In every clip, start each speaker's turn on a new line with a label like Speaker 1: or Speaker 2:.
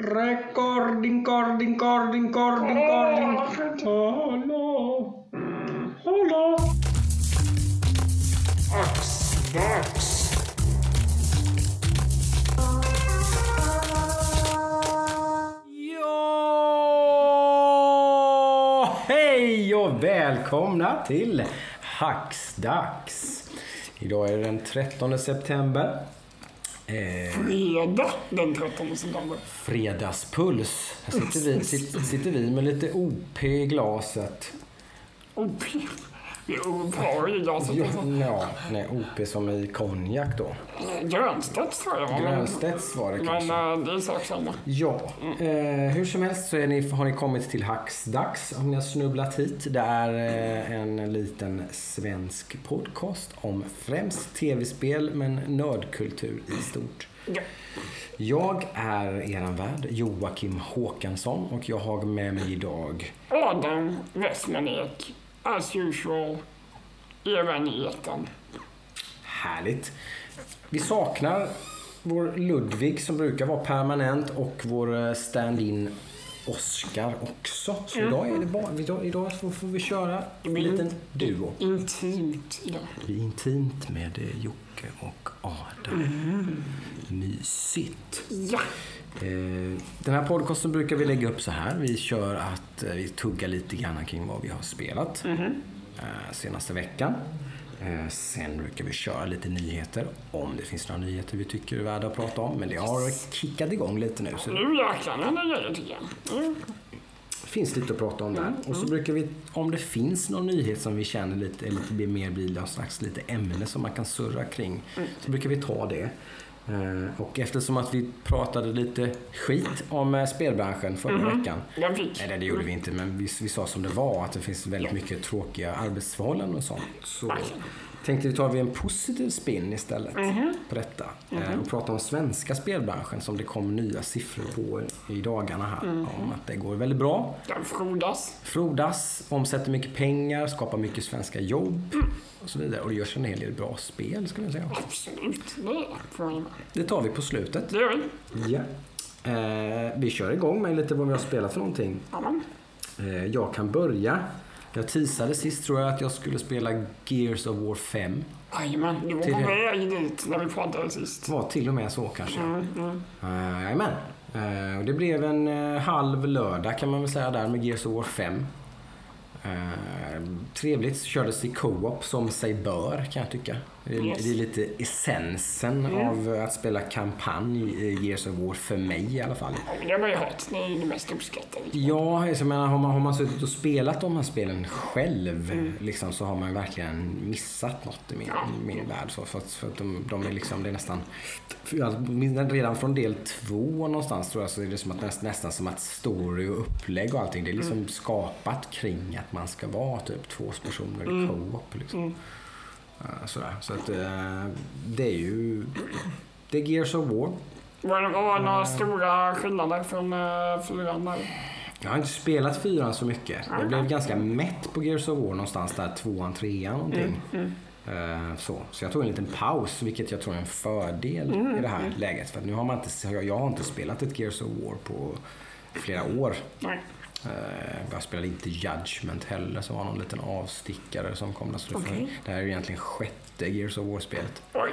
Speaker 1: Recording, cording, cording, cording, cording. Hallå? Hallå?
Speaker 2: Axdags!
Speaker 1: Ja! Hej och välkomna till Hacksdags. Idag är det den 13 september. Eh,
Speaker 2: Fredag den 13 september.
Speaker 1: fredagspuls. Här sitter vi, sitter, sitter vi med lite OP i glaset.
Speaker 2: OP. Bra i glaset.
Speaker 1: Ja, nej, OP som i konjak då.
Speaker 2: Grönstedts tror jag. men-
Speaker 1: Grönstedts var det
Speaker 2: Men
Speaker 1: kanske.
Speaker 2: äh, det är sak samma.
Speaker 1: Ja, eh, hur som helst så ni, har ni kommit till Hacksdags om ni har snubblat hit. Det är eh, en liten svensk podcast om främst tv-spel men nördkultur i stort.
Speaker 2: Ja.
Speaker 1: Jag är eran värd Joakim Håkansson och jag har med mig idag
Speaker 2: Adam Westmanek. As usual. Även i ettan.
Speaker 1: Härligt. Vi saknar vår Ludvig som brukar vara permanent och vår eh, stand-in Oscar också. Så idag, är det bara, idag, idag får, vi köra en liten duo.
Speaker 2: Intimt idag.
Speaker 1: Det är intimt med eh, Jocke och Adam. Mysigt.
Speaker 2: Ja.
Speaker 1: Eh, Den här podcasten brukar vi lägga upp så här. Vi kör att eh, vi tuggar lite grann kring vad vi har spelat eh, senaste veckan. Sen brukar vi köra lite nyheter om det finns några nyheter vi tycker är värda att prata om. Men det har kickat igång lite nu så det
Speaker 2: Nu jäklar grejer tycker jag. Mm.
Speaker 1: finns lite att prata om där. Och så brukar vi, om det finns någon nyhet som vi känner lite, eller lite mer blir någon slags lite ämne som man kan surra kring, så brukar vi ta det. Eh, Och eftersom att vi pratade lite skit om eh, spelbranschen förra veckan.
Speaker 2: Den fick.
Speaker 1: Nej, det gjorde vi inte, men vi, vi sa som det var att det finns väldigt mycket tråkiga arbetsförhållanden och sånt. Så tänkte vi ta vi en positiv spin istället på detta. Eh, Och prata om svenska spelbranschen som det kom nya siffror på i dagarna här. Om att det går väldigt bra.
Speaker 2: Den frodas.
Speaker 1: Frodas, omsätter mycket pengar, skapar mycket svenska jobb och så vidare. Och det görs en hel del bra spel, skulle jag säga.
Speaker 2: Absolut. Det får med.
Speaker 1: Det tar vi på slutet.
Speaker 2: Det gör vi.
Speaker 1: Ja. Eh, vi kör igång med lite vad vi har spelat för någonting.
Speaker 2: Jajamän.
Speaker 1: Eh, jag kan börja. Jag teasade sist tror jag att jag skulle spela Gears of War 5.
Speaker 2: Jajamän. Du var
Speaker 1: Till
Speaker 2: på väg dit när vi pratade sist.
Speaker 1: Var till och med så kanske.
Speaker 2: Mm, mm.
Speaker 1: Eh, Jajamän. Eh, det blev en eh, halv lördag kan man väl säga där med Gears of War 5. Eh, trevligt. Kördes i co-op som sig bör kan jag tycka. Det är,
Speaker 2: Yes.
Speaker 1: det är lite essensen av att spela kampanj i Gears of War för mig i alla fall.
Speaker 2: Ja, Det har man ju hört. Det är ju det mest uppskattade.
Speaker 1: Ja, jag menar, har, man, har man suttit och spelat de här spelen själv liksom, så har man verkligen missat något i min, i min värld. Så, för att, för att de, de är liksom, det är nästan... Redan från del två någonstans tror jag så är det som att, näst, nästan som att story och upplägg och allting det är liksom skapat kring att man ska vara typ två personer i co-op. Liksom. Eh, sådär. Så att eh, det är ju... Det är Gears of War.
Speaker 2: Var det var några stora skillnader från fyran där?
Speaker 1: Jag har inte spelat fyran så mycket. Jag blev ganska mätt på Gears of War någonstans där tvåan, trean någonting. Eh, Så. så jag tog en liten paus, vilket jag tror är en fördel i det här läget. För nu har man inte, jag jag har inte spelat ett Gears of War på flera år.
Speaker 2: Nej.
Speaker 1: Eh, Jag spelade inte Judgment heller, som var någon liten avstickare som kom där. Så det, här är ju egentligen sjätte Gears of War-spelet.
Speaker 2: Oj.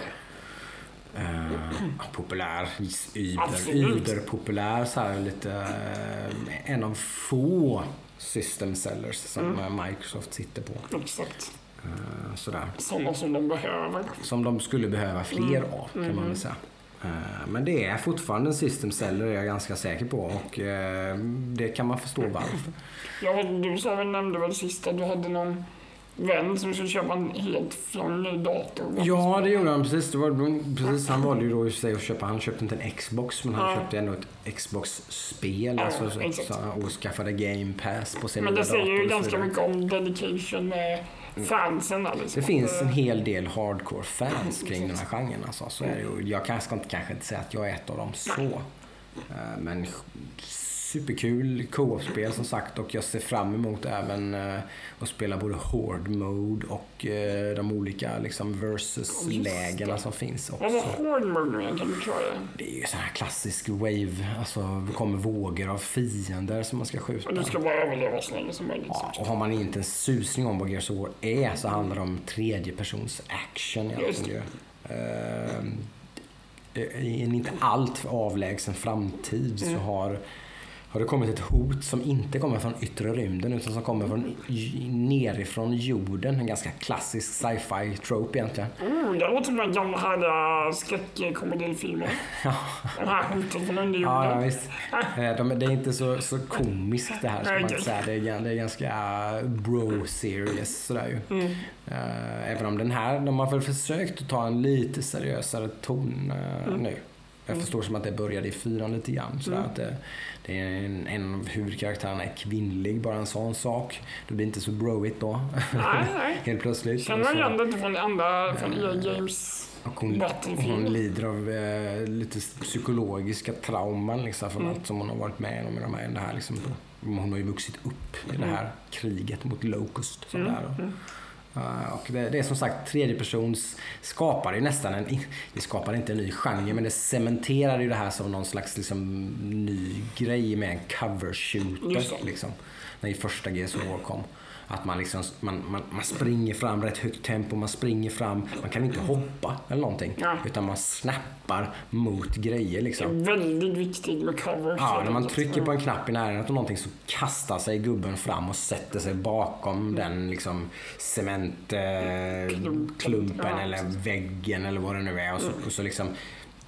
Speaker 1: Eh, populär. Uber-populär. Så här, lite, eh, en av få system sellers som eh, Microsoft sitter på.
Speaker 2: Exakt.
Speaker 1: Sådär.
Speaker 2: Sådana som de behöver.
Speaker 1: Som de skulle behöva fler av kan man väl säga. Eh, Men det är fortfarande en system seller är jag ganska säker på och eh, det kan man förstå varför.
Speaker 2: Ja, du sa väl, nämnde väl sist att du hade någon vän som skulle köpa en helt från ny dator.
Speaker 1: Ja, det gjorde han precis. Det var, precis han valde ju då i sig att köpa, han köpte inte en Xbox men han
Speaker 2: Ja.
Speaker 1: köpte ändå ett Xbox-spel.
Speaker 2: Ja,
Speaker 1: alltså, så, och skaffade Game Pass på sin
Speaker 2: Men det säger ju ganska mycket om dedication med fansen där liksom.
Speaker 1: Det finns en hel del hardcore fans kring den här genren. Alltså. Så är det. Jag kanske inte, kanske inte säga att jag är ett av dem så. Eh, Men superkul co-op-spel som sagt och jag ser fram emot även eh, att spela både Horde Mode och eh, de olika liksom, versus-lägena som finns
Speaker 2: Vad var
Speaker 1: också.
Speaker 2: hård mode igen? Kan du köra det?
Speaker 1: Det är ju sån här klassisk wave, alltså det kommer vågor av fiender som man ska skjuta.
Speaker 2: Och du ska bara överleva så länge som möjligt.
Speaker 1: Ja, och har man inte en susning om vad Gears of War är så handlar det om tredje persons action. Ehm, I en inte allt avlägsen framtid så har, har det kommit ett hot som inte kommer från yttre rymden utan som kommer från nerifrån jorden. En ganska klassisk sci-fi trope egentligen.
Speaker 2: Oh, det låter som en gamla härliga skräckkomedifilmer. De här hoten från underjorden.
Speaker 1: Ja, ja visst. Eh, De, det är inte så, så komiskt det här ska man säga. Det är, det är ganska bro-serious sådär ju.
Speaker 2: Mm.
Speaker 1: Eh, Även om den här, de har väl försökt att ta en lite seriösare ton eh,
Speaker 2: Mm.
Speaker 1: nu. Jag förstår som att det började i fyran lite grann. Sådär, att det, det är en, en av huvudkaraktärerna är kvinnlig, bara en sån sak. Det blir inte så broigt då.
Speaker 2: Nej, nej.
Speaker 1: Helt plötsligt.
Speaker 2: Känner
Speaker 1: Och
Speaker 2: man igen det inte från andra, från EA Games
Speaker 1: och hon, hon lider av eh, lite psykologiska trauman liksom, från
Speaker 2: Mm.
Speaker 1: allt som hon har varit med om i de här, det här liksom, Hon har ju vuxit upp i det här kriget mot Locust. Som
Speaker 2: Mm.
Speaker 1: Eh, och det, det är som sagt tredje persons skapar ju nästan en, det skapar inte en ny genre men det cementerar ju det här som någon slags liksom, ny grej med en cover shooter. Liksom, när första War kom. Att man, liksom, man, man, man springer fram rätt högt tempo, man springer fram, man kan inte hoppa eller någonting.
Speaker 2: Ja.
Speaker 1: Utan man snappar mot grejer liksom.
Speaker 2: Väldigt viktigt med cover.
Speaker 1: Ja, när man trycker på en knapp i närheten av någonting så kastar sig gubben fram och sätter sig bakom den liksom cementklumpen eh,
Speaker 2: Ja.
Speaker 1: eller väggen eller vad det nu är. Och så, och så liksom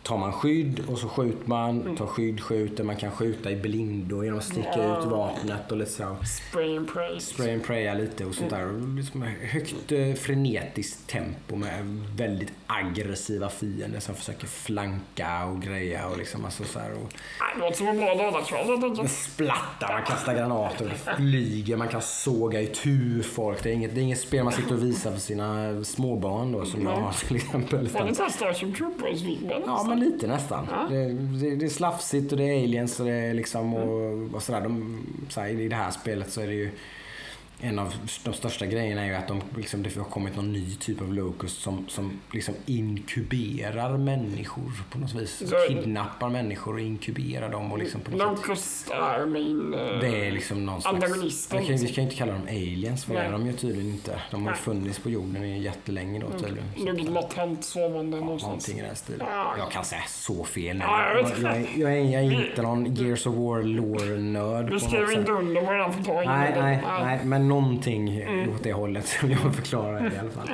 Speaker 1: tar man skydd och så skjuter man, tar skydd, skjuter. Man kan skjuta i blindo genom att sticka
Speaker 2: Ja.
Speaker 1: ut vapnet och lite så.
Speaker 2: Spray and pray.
Speaker 1: Spray and praya lite och sånt där. Och Liksom högt eh, frenetiskt tempo med väldigt aggressiva fiender som försöker flanka och greja och liksom alltså så här. Och
Speaker 2: Det låter som en bra lördagskväll
Speaker 1: splattar, man kastar granater, det flyger, man kan såga i tu folk. Det är inget, det är inget spel man sitter och visar för sina småbarn då som jag har till exempel.
Speaker 2: Får ni
Speaker 1: Utan,
Speaker 2: testa Starship Troopers-filmen?
Speaker 1: ja, lite nästan.
Speaker 2: Ja.
Speaker 1: Det, det, det är slafsigt och det är aliens och det är liksom och, och sådär. De, så här, I det här spelet så är det ju en av de största grejerna är ju att de, liksom, det har kommit någon ny typ av locust som, som liksom inkuberar människor på något vis.
Speaker 2: Så-
Speaker 1: Kidnappar människor och inkuberar dem och liksom på något sätt
Speaker 2: Locust är min... eh,
Speaker 1: det är liksom någon slags... Vi kan, vi
Speaker 2: liksom.
Speaker 1: ska inte kalla dem aliens för det är de ju tydligen inte. De har ju funnits på jorden i jättelänge då tydligen. Så
Speaker 2: Något latent sovande någonstans.
Speaker 1: Någonting i den stilen.
Speaker 2: Ja.
Speaker 1: Jag kan säga så fel nu.
Speaker 2: Ja, jag
Speaker 1: Jag, jag, är, jag, är, inte någon Gears of War lore-nörd
Speaker 2: skrev
Speaker 1: något
Speaker 2: inte
Speaker 1: sätt.
Speaker 2: under vad jag får ta in
Speaker 1: Nej, nej, nej, men någonting åt det hållet som jag förklarar i alla fall.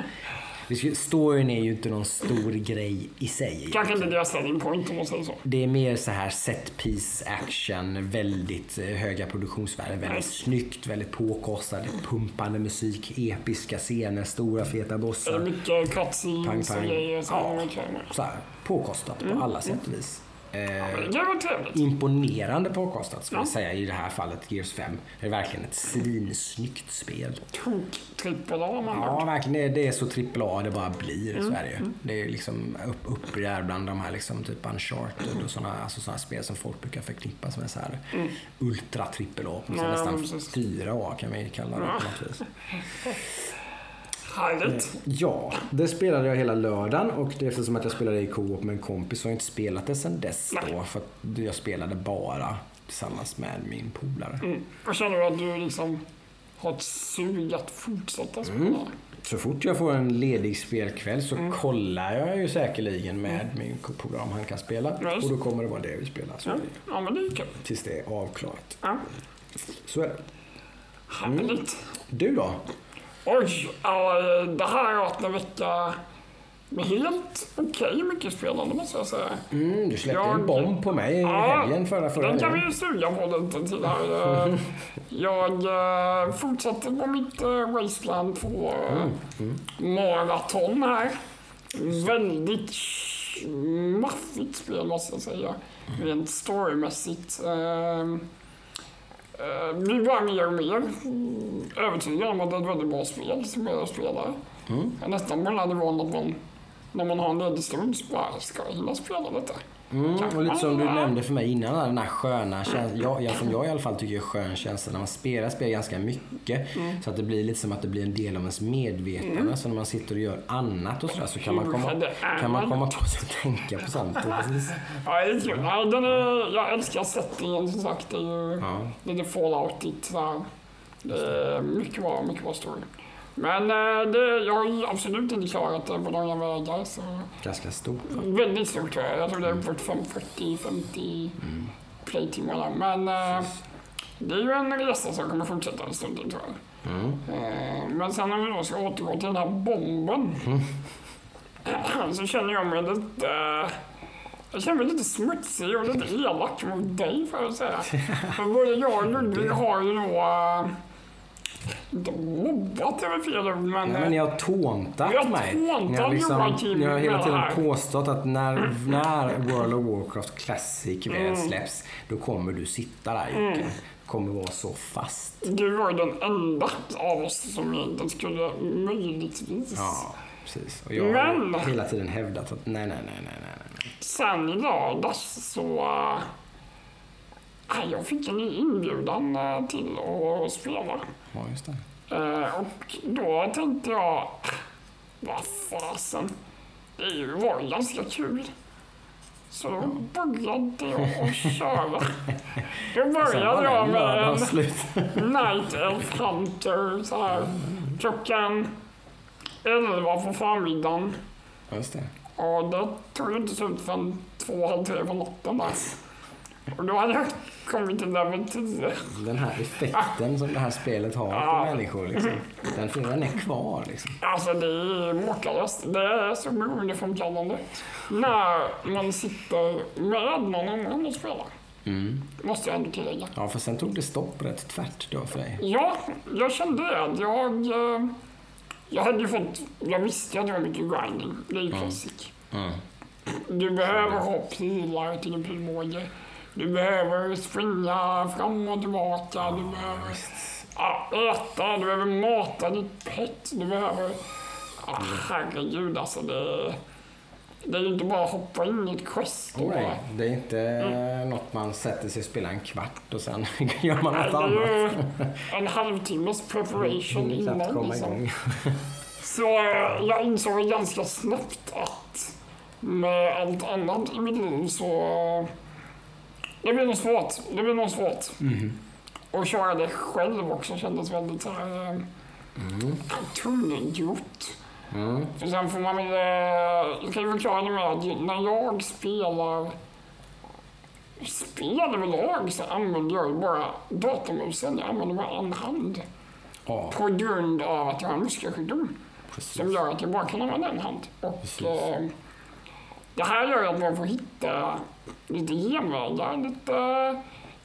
Speaker 1: Storyn är ju inte någon stor grej i sig.
Speaker 2: Kanske inte deras selling point om man säger så.
Speaker 1: Det är mer så här set piece action, väldigt eh, höga produktionsvärden, väldigt
Speaker 2: Nice.
Speaker 1: snyggt, väldigt påkostade, pumpande musik, episka scener, stora feta bossar.
Speaker 2: mycket cutscenes och grejer.
Speaker 1: Ja. Så här, påkostat på alla sätt och vis. Eh, imponerande påkostat skulle
Speaker 2: Ja.
Speaker 1: jag säga i det här fallet, Gears 5. Det är verkligen ett svinsnyggt spel.
Speaker 2: Tok-trippel A man
Speaker 1: Ja, verkligen. Det är, så trippel A det bara blir i Sverige. Det är liksom upp, upp där bland de här liksom typ Uncharted och sådana alltså såna spel som folk brukar förknippa som är så här ultra trippel A.
Speaker 2: Ja,
Speaker 1: nästan
Speaker 2: precis.
Speaker 1: 4A kan vi kalla det på något vis.
Speaker 2: Härligt.
Speaker 1: Ja, det spelade jag hela lördagen och det är eftersom att jag spelade i co-op med en kompis så har jag inte spelat det sedan dess då. För att jag spelade bara tillsammans med min polare.
Speaker 2: Mm. Och känner du att du liksom har ett sug att fortsätta spela?
Speaker 1: Mm. Så fort jag får en ledig spelkväll så
Speaker 2: Mm.
Speaker 1: kollar jag ju säkerligen med min polare om han kan spela.
Speaker 2: Just
Speaker 1: Och då kommer det vara det vi spelar. Så
Speaker 2: Ja, ja men det är kul.
Speaker 1: tills det är avklarat.
Speaker 2: Ja.
Speaker 1: Så är det.
Speaker 2: Härligt.
Speaker 1: Du då?
Speaker 2: Oj, ja, det här har varit en vecka med helt okej mycket spelande måste jag säga.
Speaker 1: Mm, du släppte
Speaker 2: Jag-
Speaker 1: en bomb på mig i
Speaker 2: Ja,
Speaker 1: helgen förra förra
Speaker 2: Den kan vi ju suga på lite till här. Eh, Jag eh, fortsätter på mitt eh, Wasteland 2 maraton här. Väldigt maffigt spel måste jag säga. Rent storymässigt. Eh, eh, blir bara mer och mer övertygad om att det är ett väldigt bra spel som jag spelar. Jag är nästan på den här nivån att man när man har en ledig stund så bara ska jag hinna spela lite.
Speaker 1: Mm, och lite som du nämnde för mig innan, den här sköna känslan. Jag, jag, som jag i alla fall tycker är skön känsla när man spelar spel ganska mycket.
Speaker 2: Mm.
Speaker 1: Så att det blir lite som att det blir en del av ens medvetande. Så när man sitter och gör annat och sådär så kan man komma, kan man komma på sig att tänka på sånt. Precis.
Speaker 2: Ja, det är kul. Ja, den är, jag älskar settingen som sagt. Det är ju
Speaker 1: Ja.
Speaker 2: lite falloutigt. är mycket bra, mycket bra story. Men eh, det, jag har absolut inte klarat det på långa vägar. Så
Speaker 1: Ganska stort. va?
Speaker 2: väldigt stort tror jag. Jag tror det är uppåt 40-50 playtimmar. där. Men eh, det är ju en resa som kommer fortsätta en stund tror jag.
Speaker 1: Mm.
Speaker 2: Eh, Men sen om vi då ska återgå till den här bomben. Så känner jag mig lite... Jag känner mig lite smutsig och lite elak mot dig får jag säga. För både jag och Ludvig har ju då... eh, Inte mobbat är väl fel men...
Speaker 1: Nej, men ni har tåntat
Speaker 2: Vi har
Speaker 1: mig.
Speaker 2: tåntat
Speaker 1: ni har, liksom, ni har hela tiden påstått att när, när World of Warcraft Classic väl
Speaker 2: Mm.
Speaker 1: släpps, då kommer du sitta där Jocke. kommer vara så fast.
Speaker 2: Du var ju den enda av oss som egentligen skulle möjligtvis...
Speaker 1: Ja, precis. Och jag har
Speaker 2: Men-
Speaker 1: hela tiden hävdat att nej, nej, nej, nej, nej. nej.
Speaker 2: Sen i lördags så... jag fick en inbjudan äh, till att spela.
Speaker 1: Ja, just det.
Speaker 2: Eh, och då tänkte jag, vad fasen, det var ju ganska kul. Så då började jag att köra. Då började jag med en. Night Elf Hunter så här klockan 11 på förmiddagen.
Speaker 1: Just det.
Speaker 2: Och det tog inte slut förrän två, halv tre på natten där. Och då hade jag kommit till level 10.
Speaker 1: Den här effekten som det här spelet har på
Speaker 2: Ja.
Speaker 1: människor, liksom, den, finns- den är kvar. Liksom.
Speaker 2: Alltså det är makalöst. Det är så beroendeframkallande. När man sitter med någon annan och spelar.
Speaker 1: Mm.
Speaker 2: Måste jag ändå tillägga.
Speaker 1: Ja, för sen tog det stopp rätt tvärt då för dig.
Speaker 2: Ja, jag kände det. Jag, eh, jag hade ju fått... Jag visste att det var mycket grinding. Det är ju classic.
Speaker 1: Mm.
Speaker 2: Du behöver ha pilar till din pilbåge. Du behöver springa fram och tillbaka. Du behöver ja, äta. Du behöver mata ditt pet. Du behöver... Ja, herregud alltså. Det, det är ju inte bara att hoppa in i ett quest. bara-
Speaker 1: Nej, det är inte något man sätter sig och spelar en kvart och sen gör man något
Speaker 2: det är
Speaker 1: annat.
Speaker 2: ju en halvtimmes preparation
Speaker 1: knappt
Speaker 2: innan.
Speaker 1: komma
Speaker 2: Liksom.
Speaker 1: igång.
Speaker 2: Så eh, jag insåg ganska snabbt att med allt annat i mitt liv så... Det blir nog svårt. Det blir nog svårt. Och köra det själv också kändes väldigt så här... eh, tungrot.
Speaker 1: Mm.
Speaker 2: Sen får man väl... eh, Jag kan ju förklara det med att när jag spelar spel överlag så använder jag ju bara datormusen. Jag använder bara en hand.
Speaker 1: Ja,
Speaker 2: På grund av att jag har muskelsjukdom som gör att jag bara kan använda en hand. Och,
Speaker 1: Precis.
Speaker 2: Det här gör att man får hitta lite genvägar, lite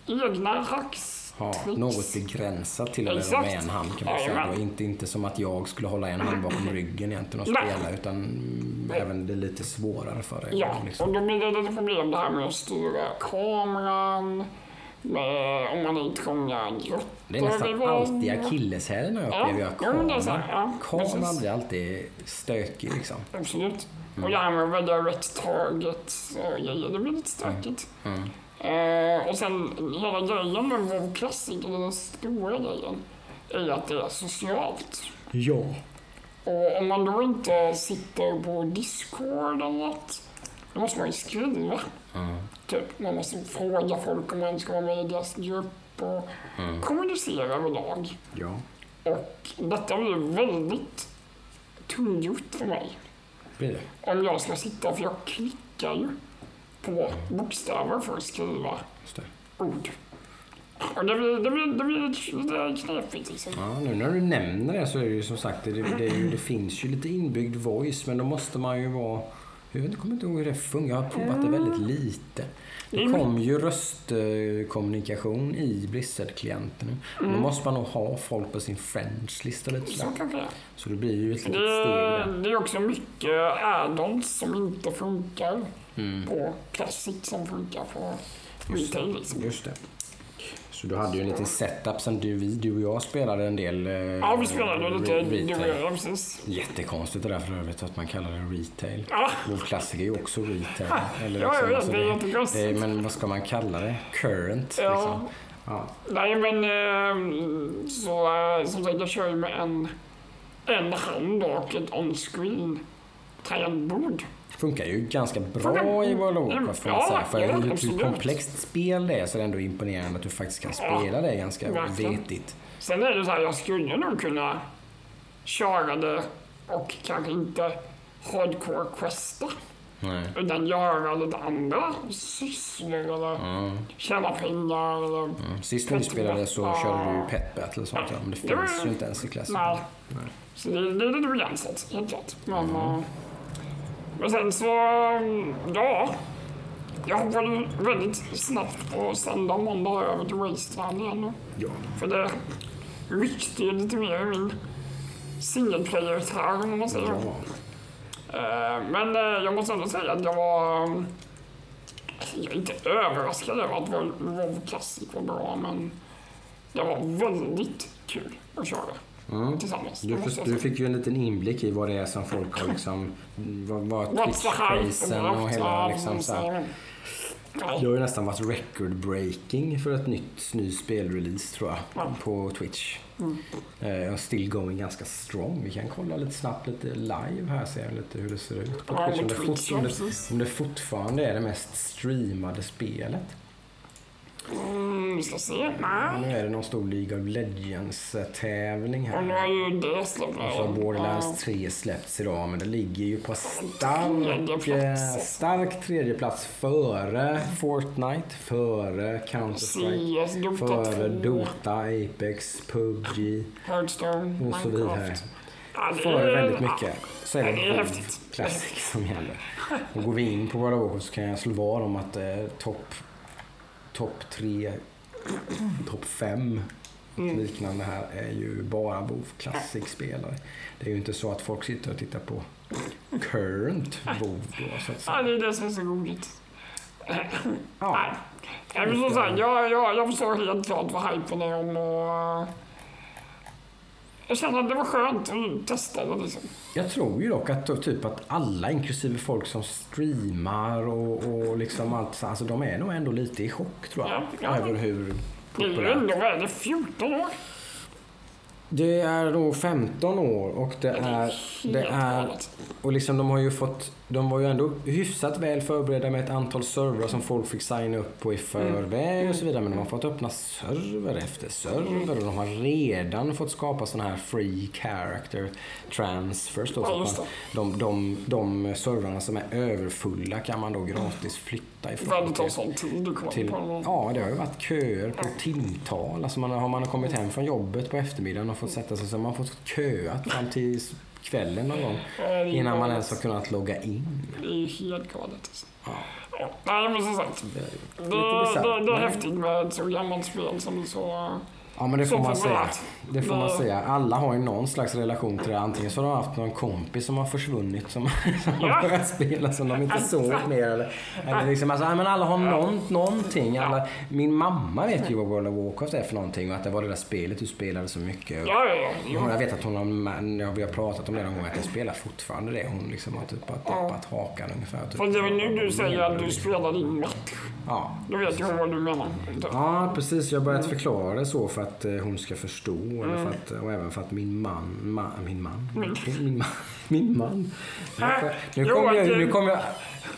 Speaker 2: egna hacks,
Speaker 1: Ja, något begränsat till att göra
Speaker 2: Exakt.
Speaker 1: med en hand kan man säga. Då. Inte, inte som att jag skulle hålla en hand bakom ryggen egentligen och
Speaker 2: Nej.
Speaker 1: spela utan mm, även det är lite svårare för dig.
Speaker 2: Ja,
Speaker 1: liksom.
Speaker 2: och då blir det lite problem det här med att styra kameran, med, om man är trånga grottor.
Speaker 1: Det är nästan alltid akilleshälen
Speaker 2: Ja,
Speaker 1: upplever jag. Kameran,
Speaker 2: ja,
Speaker 1: kameran
Speaker 2: precis.
Speaker 1: blir alltid stökig liksom.
Speaker 2: Absolut. Och det här med att välja rätt target och grejer, det blir lite stökigt.
Speaker 1: Mm.
Speaker 2: Eh, och sen hela grejen med Classic, eller den stora grejen, är att det är socialt.
Speaker 1: Ja.
Speaker 2: Och om man då inte sitter på Discord eller något, då måste man ju skriva.
Speaker 1: Mm.
Speaker 2: Typ, man måste fråga folk om man ska vara med i deras grupp och kommunicera överlag.
Speaker 1: Ja.
Speaker 2: Och detta blir väldigt tungrot för mig.
Speaker 1: Blir det.
Speaker 2: Om jag ska sitta, för jag klickar ju på bokstäver för att skriva
Speaker 1: Just det.
Speaker 2: ord. Och det blir, det blir, det blir lite knepigt liksom.
Speaker 1: Ja, nu när du nämner det så är det ju som sagt, det, det, ju, det finns ju lite inbyggd voice men då måste man ju vara jag vet inte, kommer inte ihåg hur det funkar. Jag har provat det väldigt lite. Det
Speaker 2: Mm.
Speaker 1: kom ju röstkommunikation i Blizzard-klienten. Men Då måste man nog ha folk på sin friends-lista lite
Speaker 2: Så kanske det.
Speaker 1: Så det blir ju ett litet steg där.
Speaker 2: det är också mycket add-ons som inte funkar
Speaker 1: Mm.
Speaker 2: på Classic som funkar på
Speaker 1: Just
Speaker 2: retail. Liksom.
Speaker 1: Just det. Så du hade ju en liten setup sen du, du och jag spelade en del eh,
Speaker 2: Ja, vi spelade lite
Speaker 1: re-
Speaker 2: du och
Speaker 1: retail.
Speaker 2: jag, precis.
Speaker 1: Jättekonstigt det där för övrigt att man kallar det retail.
Speaker 2: Ja.
Speaker 1: Vår klassiker är ju också retail. Eller
Speaker 2: Ja, jag vet,
Speaker 1: alltså
Speaker 2: det är jättekonstigt.
Speaker 1: Men vad ska man kalla det? Current
Speaker 2: Ja.
Speaker 1: liksom. Ja.
Speaker 2: Nej, men eh, så eh, som sagt, jag kör ju med en, en hand och ett on-screen tangentbord.
Speaker 1: Funkar ju ganska bra i World of Warcraft får man säga. För
Speaker 2: ja,
Speaker 1: hur, komplext spel det är så är det ändå imponerande att du faktiskt kan spela det ganska
Speaker 2: verkligen.
Speaker 1: vetigt.
Speaker 2: Sen är det så här, jag skulle nog kunna köra det och kanske inte hardcore questa.
Speaker 1: Nej.
Speaker 2: Utan göra lite andra sysslor eller tjäna pengar eller...
Speaker 1: Mm. Sist vi spelade så
Speaker 2: Ja.
Speaker 1: körde du ju pet battle och sånt ja, men det
Speaker 2: Det var-
Speaker 1: finns ju inte ens i klassen.
Speaker 2: Nej. Så det, det är lite begränsat, helt klart. Men, eh, men sen så, ja. Jag hoppade väldigt snabbt på söndag och måndag över till Wasteland igen nu.
Speaker 1: Ja.
Speaker 2: För det ryckte ju lite mer i min single player-tarm om man säger.
Speaker 1: Ja.
Speaker 2: Eh, Men eh, jag måste ändå säga att jag var... Jag är inte överraskad över att WoW Classic var bra, men det var väldigt kul att köra tillsammans.
Speaker 1: Mm. Du,
Speaker 2: det måste jag
Speaker 1: du fick ju en liten inblick i vad det är som folk har liksom, vad, vad Twitch-crazen och hela liksom så här. Det har ju nästan varit record breaking för ett nytt ny spelrelease tror jag
Speaker 2: Ja.
Speaker 1: på Twitch. Eh, och still going ganska strong. Vi kan kolla lite snabbt lite live här se lite hur det ser ut på Twitch. Om det, fort, om, det, om det fortfarande är det mest streamade spelet.
Speaker 2: Mm, vi ska se. Nej.
Speaker 1: Nu är det någon stor League of Legends-tävling
Speaker 2: Och nu
Speaker 1: här.
Speaker 2: har ju det släppt.
Speaker 1: Och så har Borderlands 3 släppts idag men det ligger ju på stark, eh, stark tredje plats före Fortnite, före Counter-Strike,
Speaker 2: CS, Dota
Speaker 1: före
Speaker 2: 2,
Speaker 1: Dota, Apex, PubG
Speaker 2: Hearthstone,
Speaker 1: och så vidare.
Speaker 2: Ja,
Speaker 1: Före väldigt mycket så är det
Speaker 2: Ja, det.
Speaker 1: Classic som gäller. Och går vi in på of Warcraft så kan jag slå vad om att eh, topp top 3, topp 5
Speaker 2: Mm.
Speaker 1: liknande här är ju bara WoW Classic-spelare. Det är ju inte så att folk sitter och tittar på current WoW då så att säga.
Speaker 2: Ja, det är det som är så roligt.
Speaker 1: Ja,
Speaker 2: Nej. Jag, vill så säga, jag, jag, jag förstår helt klart vad hypen är om och... Jag känner att det var skönt att testa det liksom.
Speaker 1: jag tror ju dock att då, typ att alla, inklusive folk som streamar och, och liksom allt, så- alltså de är nog ändå lite i chock tror jag.
Speaker 2: Ja, ja.
Speaker 1: Över hur
Speaker 2: Det är ju
Speaker 1: populärt
Speaker 2: ändå, vad är det, 14 år?
Speaker 1: Det är nog 15 år och det är... Det är och liksom de har ju fått... De var ju ändå hyfsat väl förberedda med ett antal servrar som folk fick signa upp på i förväg och så vidare. Men de har fått öppna server efter server och de har redan fått skapa sådana här free character transfers. Då,
Speaker 2: Ja,
Speaker 1: så man, de, de, de servrarna som är överfulla kan man då gratis flytta ifrån.
Speaker 2: Vad det tar sån tid att komma
Speaker 1: till,
Speaker 2: på
Speaker 1: ja, det har ju varit köer på timtal. Alltså man, har man kommit hem från jobbet på eftermiddagen och fått sätta sig så har man fått köat fram till kvällen någon gång innan man ens har kunnat logga in.
Speaker 2: Det är ju helt galet alltså.
Speaker 1: Ja.
Speaker 2: Ja, nej men som sagt.
Speaker 1: Det,
Speaker 2: Det, det, det, är häftigt med ett så gammalt spel som så...
Speaker 1: Ja, men det får man säga. Det får man säga. Alla har ju någon slags relation till det. Antingen så har de haft någon kompis som har försvunnit som, som
Speaker 2: Ja.
Speaker 1: har börjat spela som de inte såg mer. Eller, eller liksom, alltså, men alla har någon, någonting. Alla, min mamma vet ju vad World of Warcraft är för någonting och att det var det där spelet du spelade så mycket.
Speaker 2: Jo.
Speaker 1: Hon, jag vet att hon har, vi har pratat om det någon gång, att jag spelar fortfarande det. Hon liksom har typ bara tappat hakan ungefär. Typ.
Speaker 2: För det är väl nu du säger att du spelar din match.
Speaker 1: Ja.
Speaker 2: Då vet jag vad du menar.
Speaker 1: ja, precis. Jag har börjat förklara det så för att eh, hon ska förstå. Eller för att, och även för att min man, ma, min man, min, min man, min man. Nu,
Speaker 2: Äh,
Speaker 1: nu kommer jag, nu kom jag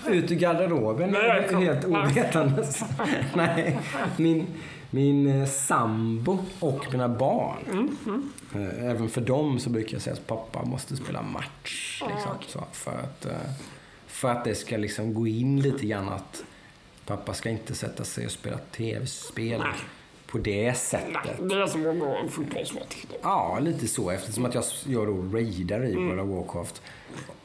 Speaker 1: ut ur garderoben
Speaker 2: Nej, kom-
Speaker 1: helt
Speaker 2: nej.
Speaker 1: ovetandes. Nej, min, min eh, sambo och mina barn. Eh, Även för dem så brukar jag säga att pappa måste spela match. Liksom, så, för, att, för att det ska liksom gå in lite grann att pappa ska inte sätta sig och spela tv-spel. På det sättet.
Speaker 2: Nej, det är som att gå en fotbollsmatch.
Speaker 1: Ja, lite så. Eftersom att jag, jag då raidar i World of Warcraft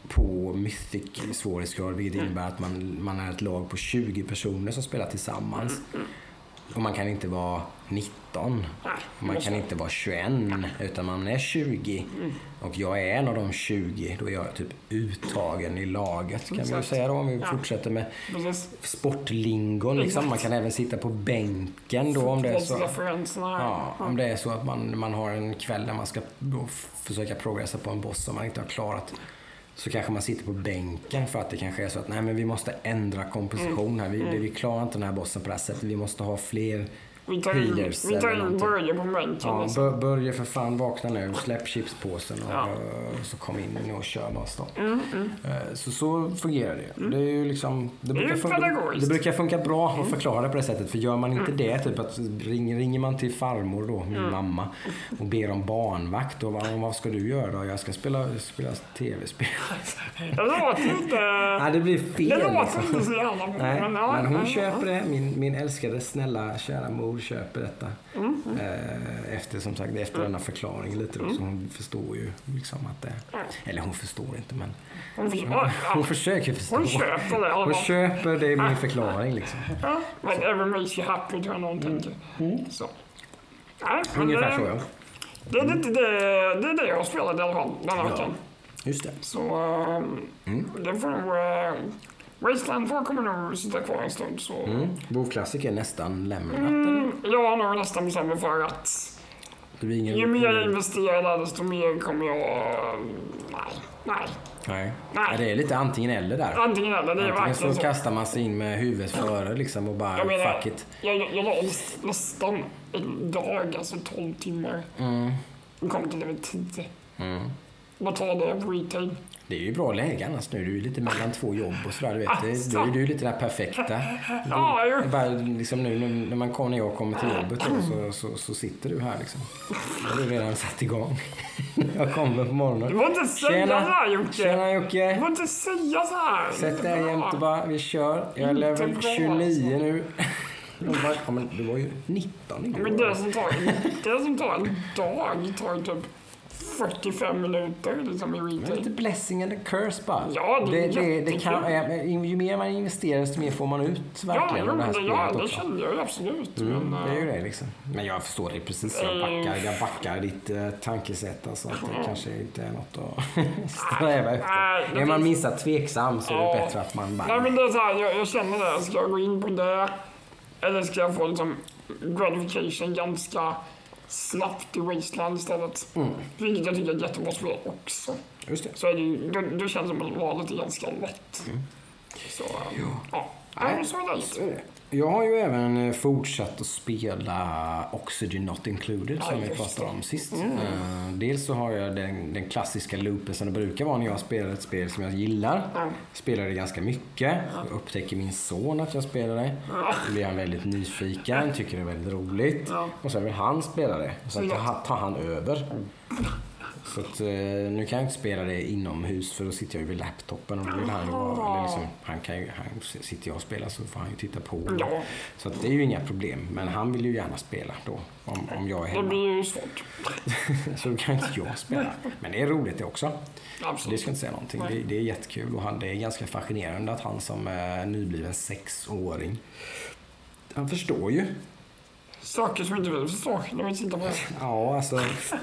Speaker 1: på Mythic svårighetsgrad, vilket innebär att man, man är ett lag på 20 personer som spelar tillsammans. Och man kan inte vara 19.
Speaker 2: Nej,
Speaker 1: Man kan inte vara 21, utan man är 20. Och jag är en av de 20. Då är jag typ uttagen i laget, kan vi säga då, om vi fortsätter med sportlingon. Liksom. Man kan även sitta på bänken då om det är så. Ja, om det är så att man, man har en kväll där man ska försöka progressa på en boss som man inte har klarat. Så kanske man sitter på bänken för att det kanske är så att nej men vi måste ändra komposition här. Vi,
Speaker 2: Mm.
Speaker 1: vi klarar inte den här bossen på det här sättet. Vi måste ha fler
Speaker 2: Vi tar in, vi tar in. Börje på bänken.
Speaker 1: Ja,
Speaker 2: liksom.
Speaker 1: Bör- Börje för fan vakna nu. Släpp chipspåsen och
Speaker 2: Ja.
Speaker 1: så kom in och kör då.
Speaker 2: Mm, mm.
Speaker 1: Eh, Så, så fungerar det. Det är ju liksom... Det, brukar funka.
Speaker 2: Mm.
Speaker 1: det brukar funka bra att förklara på det sättet. För gör man inte det, typ att ring, ringer man till farmor då, min
Speaker 2: Mm.
Speaker 1: mamma, och ber om barnvakt. Och vad, vad ska du göra? Jag ska spela, spela tv-spel.
Speaker 2: Det låter inte...
Speaker 1: Nej, det blir fel.
Speaker 2: Det låter
Speaker 1: liksom.
Speaker 2: inte så jävla bra.
Speaker 1: Men,
Speaker 2: ja,
Speaker 1: hon
Speaker 2: ja,
Speaker 1: köper det. Min, min älskade, snälla, kära mor köper detta.
Speaker 2: Mm,
Speaker 1: Eh, efter, som sagt, efter denna förklaring lite då, så hon förstår ju liksom att det... Eller hon förstår inte, men
Speaker 2: Hon, försöker, ja,
Speaker 1: hon
Speaker 2: ja,
Speaker 1: försöker förstå.
Speaker 2: hon köper det.
Speaker 1: Hon köper det i min förklaring liksom.
Speaker 2: Ja, men makes you happy tror jag någon tänker. Så. Nej, men
Speaker 1: Mm. Ungefär
Speaker 2: det,
Speaker 1: så ja.
Speaker 2: Det, det, det, det är det jag spelat i alla fall den här
Speaker 1: Ja.
Speaker 2: veckan.
Speaker 1: Just det.
Speaker 2: Så um,
Speaker 1: Mm.
Speaker 2: det får nog... Uh, Wasteland 2 kommer nog sitta kvar en stund. Så.
Speaker 1: Mm. WoW-klassiker är nästan lämnat.
Speaker 2: Mm, jag har nog nästan bestämt mig för att
Speaker 1: ingen...
Speaker 2: ju mer jag investerar där desto mer kommer jag... Nej, nej.
Speaker 1: Nej.
Speaker 2: Nej.
Speaker 1: Ja, det är lite antingen eller där.
Speaker 2: Antingen eller, det är
Speaker 1: Antingen
Speaker 2: verkligen
Speaker 1: så
Speaker 2: så.
Speaker 1: kastar man sig in med huvudet före liksom och bara
Speaker 2: Jag menar,
Speaker 1: fuck it.
Speaker 2: jag, jag, jag la nästan en dag, alltså 12 timmar.
Speaker 1: Mm.
Speaker 2: Och kom till level 10.
Speaker 1: Mm.
Speaker 2: Vad tar det på retail?
Speaker 1: Det är ju bra läge annars nu. Du är ju lite mellan två jobb och sådär. Du vet. Det,
Speaker 2: Alltså.
Speaker 1: då är du ju lite den perfekta.
Speaker 2: Ja,
Speaker 1: Det
Speaker 2: ju.
Speaker 1: är bara liksom nu när- man kommer, när jag kommer till jobbet så, så, så sitter du här liksom. Då har du redan satt igång. jag kommer på
Speaker 2: Du
Speaker 1: morgonen.
Speaker 2: får inte säga
Speaker 1: Tjena.
Speaker 2: så här Jocke.
Speaker 1: Tjena
Speaker 2: Du
Speaker 1: Jocke!
Speaker 2: får inte säga så här.
Speaker 1: Sätt dig jämte bara. Vi kör. Jag är level
Speaker 2: bra,
Speaker 1: 29 nu. Bara, ja, men du var ju 19 igår.
Speaker 2: Men det som tar, det som tar en dag tar typ 45 minuter liksom i
Speaker 1: Det är
Speaker 2: retail.
Speaker 1: lite blessing and a curse bara.
Speaker 2: Ja, det är
Speaker 1: det, det, det kan, eh, Ju mer man investerar desto mer får man ut
Speaker 2: Ja,
Speaker 1: verkligen
Speaker 2: jo,
Speaker 1: av det här
Speaker 2: det, ja, det
Speaker 1: också.
Speaker 2: kände jag ju absolut.
Speaker 1: Mm,
Speaker 2: men,
Speaker 1: det är ju
Speaker 2: eh,
Speaker 1: det liksom. Men jag förstår det precis. Jag backar, jag backar ditt uh, tankesätt. Alltså, att det kanske inte är något att sträva efter. Är man
Speaker 2: finns-
Speaker 1: minsta tveksam så är det
Speaker 2: Ja.
Speaker 1: bättre att man bara...
Speaker 2: Nej men det är så här, jag, jag känner det. Ska jag gå in på det? Eller ska jag få liksom gratification ganska snabbt i Wasteland istället?
Speaker 1: Mm.
Speaker 2: Vilket jag tycker jättebra spel också.
Speaker 1: Just det.
Speaker 2: Så är det ju, då, då känns det som att valet är ganska lätt. Så, ja. ja. Nej, så är det.
Speaker 1: Jag har ju även eh, fortsatt att spela Oxygen Not Included som
Speaker 2: Ja,
Speaker 1: vi pratade om sist.
Speaker 2: Mm.
Speaker 1: Eh, dels så har jag den, den klassiska loopen som det brukar vara när jag spelar ett spel som jag gillar.
Speaker 2: Ja.
Speaker 1: Spelar det ganska mycket. Upptäcker min son att jag spelar det. Då blir han väldigt nyfiken, tycker det är väldigt roligt. Och sen vill han spela det. Och sen tar han, tar han över. Så att, eh, nu kan jag inte spela det inomhus för då sitter jag ju vid laptopen och då vill han ju vara, eller liksom, han kan ju, han, sitter jag och spelar så får han ju titta på.
Speaker 2: Ja.
Speaker 1: Så att det är ju inga problem. Men han vill ju gärna spela då, om, om jag är
Speaker 2: Det
Speaker 1: hemma.
Speaker 2: blir ju svårt.
Speaker 1: Så då kan inte jag spela. Men det är roligt det också. Så det
Speaker 2: Absolut.
Speaker 1: ska inte säga någonting. Det, det är jättekul och han, det är ganska fascinerande att han som är nybliven sexåring, han förstår ju.
Speaker 2: Saker som inte vi förstår när vi tittar på det.
Speaker 1: Ja, alltså.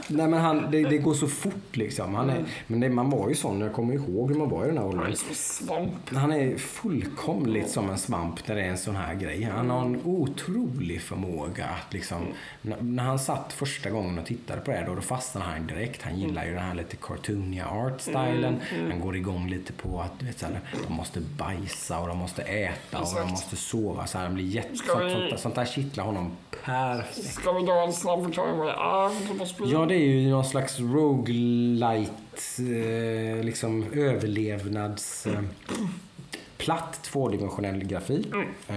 Speaker 1: Nej, men han, det, det går så fort liksom. Han är, men det, man var ju sån, jag kommer ihåg hur man var i den här
Speaker 2: Han är
Speaker 1: åldern.
Speaker 2: som svamp.
Speaker 1: Han är fullkomligt som en svamp när det är en sån här grej. Han har en otrolig förmåga att liksom, n- när han satt första gången och tittade på det här, då, då fastnade han direkt. Han gillar ju den här lite cartooniga art-stilen. Han går igång lite på att du vet, så här, de måste bajsa och de måste äta och de
Speaker 2: Exakt.
Speaker 1: måste sova. Så här, han blir jätte, sånt, sånt, sånt där kittlar honom perfekt.
Speaker 2: Ska vi dra en snabb förklaring vad det är typ?
Speaker 1: Ja, det är ju någon slags roguelite, eh, liksom överlevnads... Eh, platt tvådimensionell grafik eh,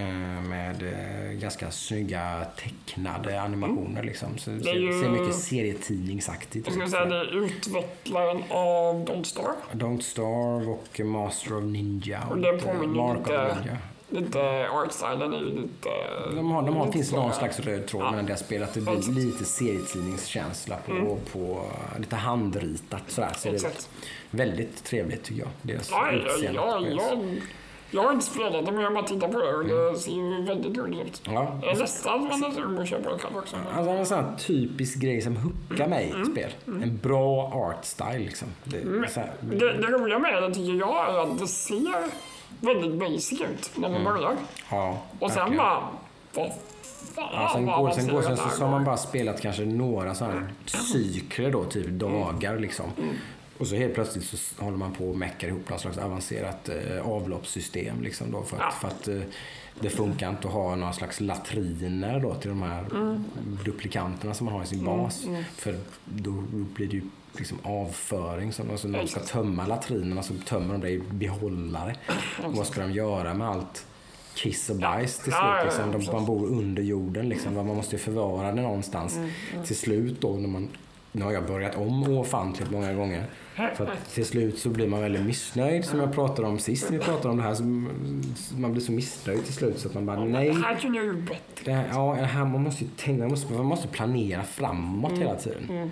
Speaker 1: med eh, ganska snygga tecknade animationer. Liksom. Så det
Speaker 2: är ju-
Speaker 1: ser, ser mycket serietidningsaktigt
Speaker 2: Jag skulle
Speaker 1: ut.
Speaker 2: säga det är utvecklaren av Don't Starve.
Speaker 1: Don't Starve och Master of Ninja och
Speaker 2: Och det påminner
Speaker 1: Mark
Speaker 2: lite-
Speaker 1: Ninja.
Speaker 2: Lite artstylen är ju lite...
Speaker 1: De har, de har, finns någon slags röd tråd
Speaker 2: Ja.
Speaker 1: mellan deras spel. Att det blir
Speaker 2: Exakt.
Speaker 1: lite serietidningskänsla på, på lite handritat sådär. Så det är
Speaker 2: Exakt.
Speaker 1: väldigt trevligt tycker jag. Deras
Speaker 2: Ja,
Speaker 1: utseende
Speaker 2: ja, ja. Jag har inte spelat det, men jag bara tittat på det och det ser ju väldigt gulligt ut.
Speaker 1: Ja.
Speaker 2: Jag är nästan man är sugen på att köpa det också.
Speaker 1: Alltså en sån här typisk grej som hookar mig i spel. En bra art style liksom. Det, så här,
Speaker 2: Det, det roliga med det tycker jag är att det ser väldigt basic ut när man börjar.
Speaker 1: ja,
Speaker 2: Och sen
Speaker 1: verkligen.
Speaker 2: bara, vad fan
Speaker 1: Ja, sen går, sen, går, sen så, så har man bara spelat kanske några sådana här cykler då, typ dagar liksom. Och så helt plötsligt så håller man på och meckar ihop något slags avancerat eh, avloppssystem liksom då för att,
Speaker 2: Ja.
Speaker 1: för att eh, det funkar inte att ha några slags latriner då till de här duplikanterna som man har i sin bas. För då blir det ju liksom avföring. Som, alltså när de ska tömma latrinerna så tömmer de det i behållare. Och vad ska de göra med allt kiss och bajs till slut? Liksom. De, man bor under jorden liksom. Man måste ju förvara det någonstans. Till slut då när man nu har jag börjat om ofantligt många gånger. För till slut så blir man väldigt missnöjd som jag pratade om sist vi pratade om det här. Så man blir så missnöjd till slut så att man bara nej.
Speaker 2: Det här kunde jag ju bättre.
Speaker 1: Ja, det här, man måste ju tänka, man måste, man måste planera framåt hela tiden.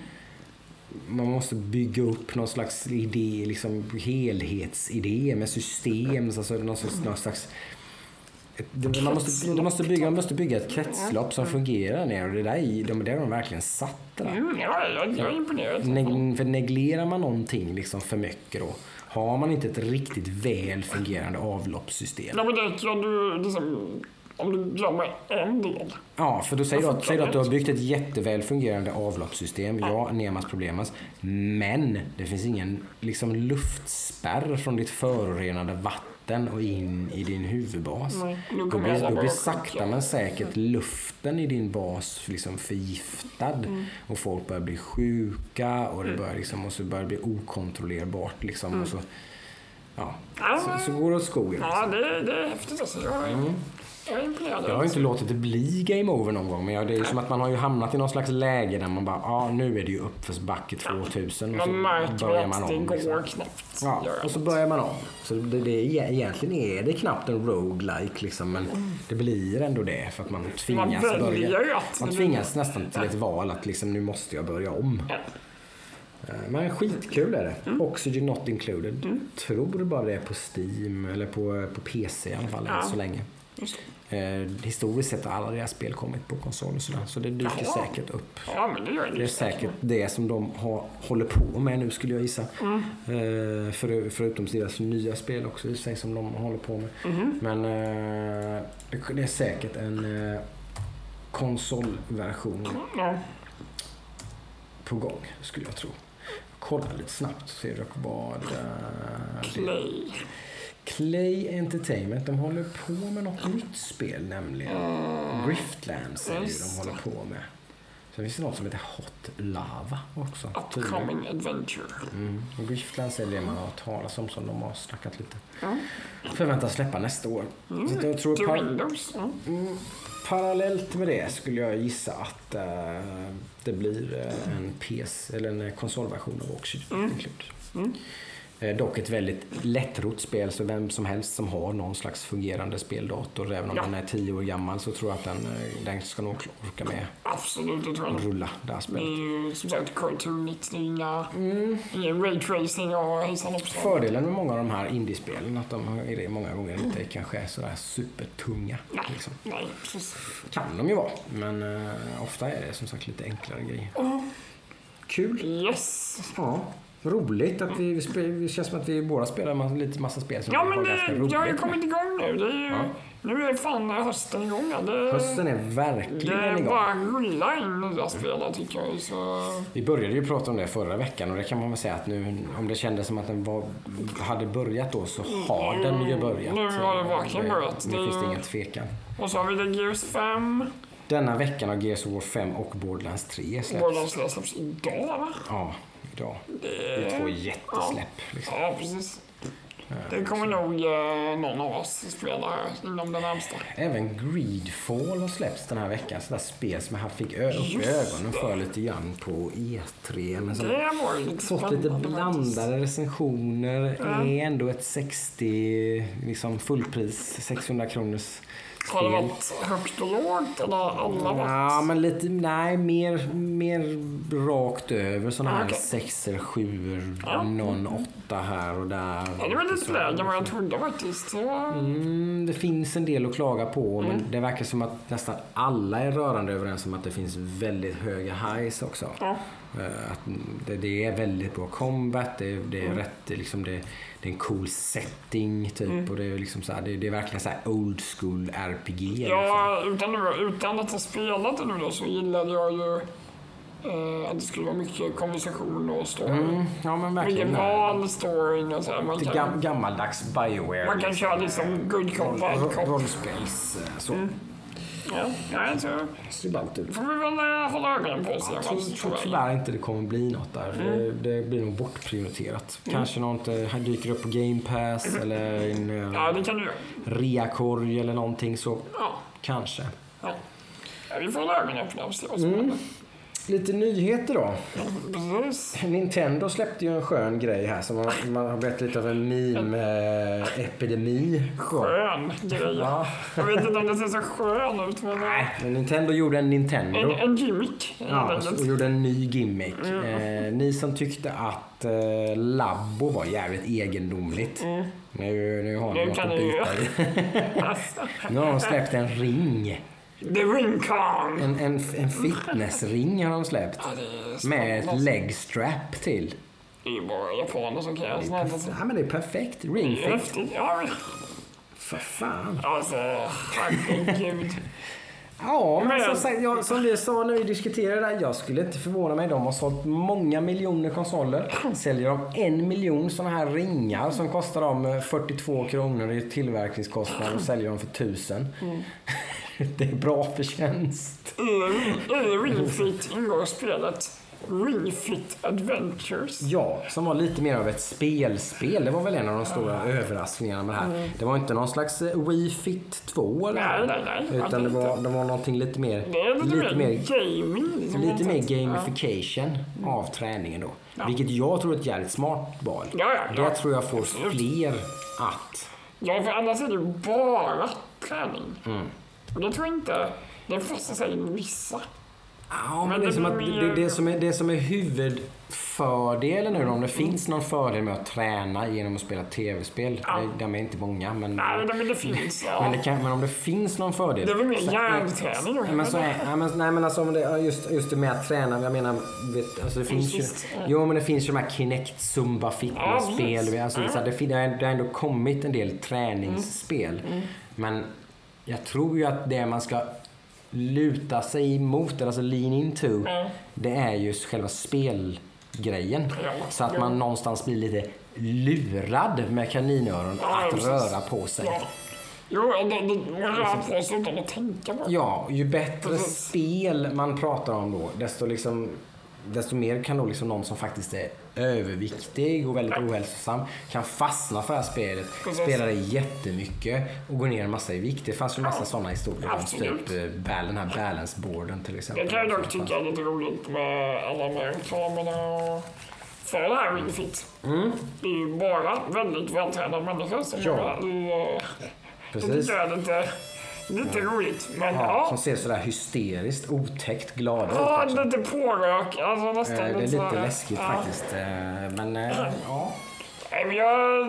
Speaker 1: Man måste bygga upp någon slags idé, liksom helhetsidé med system. Alltså någon slags, någon slags man, måste, man, måste bygga, man måste bygga ett kretslopp som fungerar ner och det där är, de, har de verkligen satt.
Speaker 2: Mm, ja, jag, är imponerad.
Speaker 1: Neg, för neglerar man någonting liksom för mycket då, har man inte ett riktigt väl fungerande avloppssystem.
Speaker 2: Ja, men det om du liksom, om du glömmer en del.
Speaker 1: Ja, för då säger du, att, säger du att du har byggt ett jätteväl fungerande avloppssystem. Ja, nemas problemas. Men det finns ingen liksom, luftspärr från ditt förorenade vatten och in i din huvudbas.
Speaker 2: Nej,
Speaker 1: Då blir, då blir sakta men säkert luften i din bas liksom förgiftad.
Speaker 2: Mm.
Speaker 1: Och folk börjar bli sjuka och, det börjar liksom, och så börjar det bli okontrollerbart. Liksom, och så, ja, så, så går det åt skogen.
Speaker 2: Ja, det, det är häftigt alltså. Jag är, jag är imponerad.
Speaker 1: Jag har inte låtit det bli game over någon gång, men det är ju som att man har ju hamnat i någon slags läge där man bara, ja ah, nu är det ju uppförsbacke 2000 och så
Speaker 2: Man märker
Speaker 1: börjar
Speaker 2: att
Speaker 1: man
Speaker 2: det
Speaker 1: om.
Speaker 2: går
Speaker 1: Liksom.
Speaker 2: knappt.
Speaker 1: Ja, och så
Speaker 2: det.
Speaker 1: börjar man om. Så det, det, är- egentligen är det knappt en roguelike liksom, men det blir ändå det för att man tvingas
Speaker 2: Man
Speaker 1: börja.
Speaker 2: att
Speaker 1: Man
Speaker 2: det
Speaker 1: tvingas nästan till ett val att liksom, nu måste jag börja om.
Speaker 2: Ja.
Speaker 1: Eh, Men skitkul är det.
Speaker 2: Mm.
Speaker 1: Oxygen not included. Tror bara det är på Steam eller på, på PC i alla fall
Speaker 2: Ja.
Speaker 1: än så länge. Eh, historiskt sett har alla deras spel kommit på konsol och sådär. Så det dyker
Speaker 2: Jaha.
Speaker 1: säkert upp.
Speaker 2: Ja, men det gör
Speaker 1: Det är säkert det som de har, håller på med nu skulle jag gissa.
Speaker 2: Mm.
Speaker 1: Eh, för, förutom deras nya spel också i och sig som de håller på med.
Speaker 2: Mhm.
Speaker 1: Men eh, det, det är säkert en eh, konsolversion
Speaker 2: Ja.
Speaker 1: på gång skulle jag tro. Kolla lite snabbt så ser du vad... eh, det-
Speaker 2: Play.
Speaker 1: Clay Entertainment, de håller på med något nytt spel nämligen. Griftlands är det ju de håller på med. Sen finns det något som heter Hot Lava också. tydligen.
Speaker 2: Upcoming Adventure.
Speaker 1: Mm. Och Griftlands är det man har talas om som de har snackat lite.
Speaker 2: Ja.
Speaker 1: Förväntas släppa nästa år. Så att jag tror par-
Speaker 2: Windows.
Speaker 1: Mm, parallellt med det skulle jag gissa att eh, det blir eh, en PC eller en eh, konsolversion av Oxygen
Speaker 2: Mm.
Speaker 1: Eh, Dock ett väldigt lättrott spel så vem som helst som har någon slags fungerande speldator, även om
Speaker 2: Ja.
Speaker 1: den är tio år gammal, så tror jag att den, eh, den ska nog orka med
Speaker 2: Absolut, det tror jag.
Speaker 1: rulla det här
Speaker 2: Det
Speaker 1: spelet.
Speaker 2: är ju som sagt cartoonigt. Det är inga,
Speaker 1: Mm.
Speaker 2: ingen raytracing och hejsan hoppsan.
Speaker 1: Fördelen med många av de här indiespelen att de är det många gånger inte kanske är sådär supertunga.
Speaker 2: Nej,
Speaker 1: Liksom.
Speaker 2: nej, precis.
Speaker 1: Kan de ju vara, men eh, ofta är det som sagt lite enklare grejer. Kul!
Speaker 2: Yes.
Speaker 1: Ja, roligt att vi, vi spe- det känns som att vi båda spelar lite massa spel som
Speaker 2: Ja, men det, jag har ju kommit igång nu. Det är ju,
Speaker 1: Ja.
Speaker 2: Nu är fan hösten igång. Det,
Speaker 1: Hösten är
Speaker 2: det
Speaker 1: verkligen
Speaker 2: är
Speaker 1: igång.
Speaker 2: bara rulla in nya spel tycker jag. Så,
Speaker 1: Vi började ju prata om det förra veckan och det kan man väl säga att nu om det kändes som att den var, hade börjat då så har den ju börjat.
Speaker 2: Nu har det verkligen börjat.
Speaker 1: Nu
Speaker 2: Det-
Speaker 1: finns det ingen tvekan.
Speaker 2: och så har vi The Gears 5.
Speaker 1: Denna veckan har Gears of War 5 och Borderlands 3 släppts.
Speaker 2: Borderlands släpps idag va?
Speaker 1: Ja, idag. Det är två jättesläpp. Liksom.
Speaker 2: ja, precis. Det kommer nog eh, någon av oss spela inom den närmsta.
Speaker 1: Även Greedfall har släppts den här veckan. Sådär spel som jag fick ö- upp
Speaker 2: Just
Speaker 1: ögonen för lite grann på E3. Men som
Speaker 2: lite
Speaker 1: fått lite blandade recensioner. Är ändå ett 60 liksom fullpris, 600 kronors
Speaker 2: Har det varit högt och lågt eller alla varit?
Speaker 1: Ja, men lite, nej, mer, mer rakt över sådana
Speaker 2: Ja,
Speaker 1: här
Speaker 2: okej.
Speaker 1: sexor, sjuor,
Speaker 2: Ja.
Speaker 1: någon åtta här och där.
Speaker 2: Ja, det var lite lägre än vad jag trodde faktiskt. Var...
Speaker 1: Mm, det finns en del att klaga på,
Speaker 2: Mm.
Speaker 1: men det verkar som att nästan alla är rörande överens om att det finns väldigt höga highs också.
Speaker 2: Ja.
Speaker 1: Eh, Att det, det är väldigt bra combat, det, det är
Speaker 2: Mm.
Speaker 1: rätt, det liksom det, det är en cool setting typ
Speaker 2: Mm.
Speaker 1: och det är liksom så här, det, är verkligen så här old school RPG. liksom.
Speaker 2: Ja, utan, utan att ha spelat det nu då så gillade jag ju eh, att det skulle vara mycket konversation och story.
Speaker 1: Mm, ja men verkligen.
Speaker 2: Mycket val, storyn och så här. Man
Speaker 1: Lite
Speaker 2: kan,
Speaker 1: gam, gammaldags Bioware.
Speaker 2: man kan köra liksom good cop, bad cop.
Speaker 1: Rollspels. eh, Så.
Speaker 2: Mm. Ja, nej, så
Speaker 1: ser ballt ut.
Speaker 2: får vi väl eh, hålla ögonen på
Speaker 1: Jag tror, tyvärr inte det kommer bli något där. Det, det blir nog bortprioriterat. Kanske något eh, dyker upp på Game Pass eller en eh,
Speaker 2: Ja, det kan du
Speaker 1: reakorg eller någonting så
Speaker 2: Ja,
Speaker 1: kanske.
Speaker 2: ja. ja, vi får hålla ögonen öppna och se vad som
Speaker 1: Mm. Lite nyheter då.
Speaker 2: Precis.
Speaker 1: Nintendo släppte ju en skön grej här som man, man har blivit lite av en meme-epidemi.
Speaker 2: Skön grej.
Speaker 1: Ja.
Speaker 2: Jag vet inte om det ser så skön ut, men...
Speaker 1: Nej, men Nintendo gjorde en Nintendo.
Speaker 2: En, en gimmick.
Speaker 1: Ja, och gjorde en ny gimmick.
Speaker 2: Mm.
Speaker 1: Eh, ni som tyckte att eh, Labbo var jävligt egendomligt. Nu, nu har ni
Speaker 2: Mm. Nu
Speaker 1: något att bita i.
Speaker 2: Alltså,
Speaker 1: Nu har de släppt en ring.
Speaker 2: The Ring Kong.
Speaker 1: En, en, en fitnessring har de släppt.
Speaker 2: Ja, det är
Speaker 1: Med ett legstrap till.
Speaker 2: Det är bara japaner som kan göra sånt här.
Speaker 1: Ja, men det är perfekt.
Speaker 2: Det är
Speaker 1: Ring fit.
Speaker 2: häftigt. Ja,
Speaker 1: För fan.
Speaker 2: alltså, herregud.
Speaker 1: Ja, men som, sagt, jag, som vi sa när vi diskuterade det här, jag skulle inte förvåna mig. De har sålt många miljoner konsoler. Säljer de en miljon sådana här ringar som kostar dem eh, 42 kronor i tillverkningskostnad och säljer dem för 1000. Det är bra förtjänst.
Speaker 2: I, I Ring Fit ingår spelet Ring Fit Adventures.
Speaker 1: Ja, som var lite mer av ett spelspel. Det var väl en av de stora överraskningarna med det här. Det var inte någon slags Wii Fit 2 eller?
Speaker 2: Nej, nej, nej.
Speaker 1: Utan det var, det var någonting lite mer...
Speaker 2: Det lite,
Speaker 1: lite
Speaker 2: mer, gaming.
Speaker 1: Lite mer
Speaker 2: Ja.
Speaker 1: gamification av träningen då. Vilket jag tror är ett jävligt smart val.
Speaker 2: Ja, ja, ja.
Speaker 1: Det tror jag får fler att.
Speaker 2: Ja, för annars är det bara träning.
Speaker 1: Mm.
Speaker 2: Och det tror jag inte... Det fäster sig i vissa.
Speaker 1: Ja, men
Speaker 2: Men
Speaker 1: det, är som att
Speaker 2: blir
Speaker 1: det,
Speaker 2: mer-
Speaker 1: det, som är, det som är huvudfördelen nu om det finns någon fördel med att träna genom att spela tv-spel.
Speaker 2: Ja.
Speaker 1: De är inte många men...
Speaker 2: Nej, men det finns. Ja.
Speaker 1: Men, det kan, men om det finns någon fördel.
Speaker 2: Det är väl mer hjärnträning då,
Speaker 1: Men så är, ja, men, nej men alltså om det, ja, just, just det med att träna. Jag menar, vet, alltså det finns ju,
Speaker 2: Fysiskt, ja.
Speaker 1: jo men det finns ju de här Kinect, Zumba, fitness-spel.
Speaker 2: precis.
Speaker 1: alltså, här, det, det, har, det har ändå kommit en del träningsspel.
Speaker 2: Mm.
Speaker 1: Men jag tror ju att det man ska luta sig emot, alltså lean into,
Speaker 2: Mm.
Speaker 1: det är ju själva spelgrejen.
Speaker 2: Ja,
Speaker 1: Så att
Speaker 2: ja.
Speaker 1: man någonstans blir lite lurad med kaninöron
Speaker 2: Ja,
Speaker 1: att
Speaker 2: precis.
Speaker 1: röra på sig.
Speaker 2: Ja. Jo, det, det, man rör på sig utan att tänka på.
Speaker 1: Ja, ju bättre
Speaker 2: Precis.
Speaker 1: spel man pratar om då, desto, liksom, desto mer kan då liksom någon som faktiskt är överviktig och väldigt ohälsosam kan fastna för det här spelet.
Speaker 2: Precis.
Speaker 1: Spela det jättemycket och gå ner en massa i vikt. Det fanns ju en massa sådana historier om typ eh, den här balance-boarden till exempel.
Speaker 2: Det kan jag dock tycka är lite roligt med alla de här reklamerna och för det här Ring Fit. Det är ju bara väldigt vältränade människor som
Speaker 1: Ja.
Speaker 2: gör det. Det, är- det är lite, lite roligt. Men
Speaker 1: Ja, som ser sådär hysteriskt otäckt glada
Speaker 2: ja,
Speaker 1: ut också.
Speaker 2: lite pårök. Alltså nästan
Speaker 1: Eh, Det är lite
Speaker 2: sådär.
Speaker 1: läskigt
Speaker 2: ja.
Speaker 1: faktiskt. eh, Men eh, ja.
Speaker 2: Nej, men jag,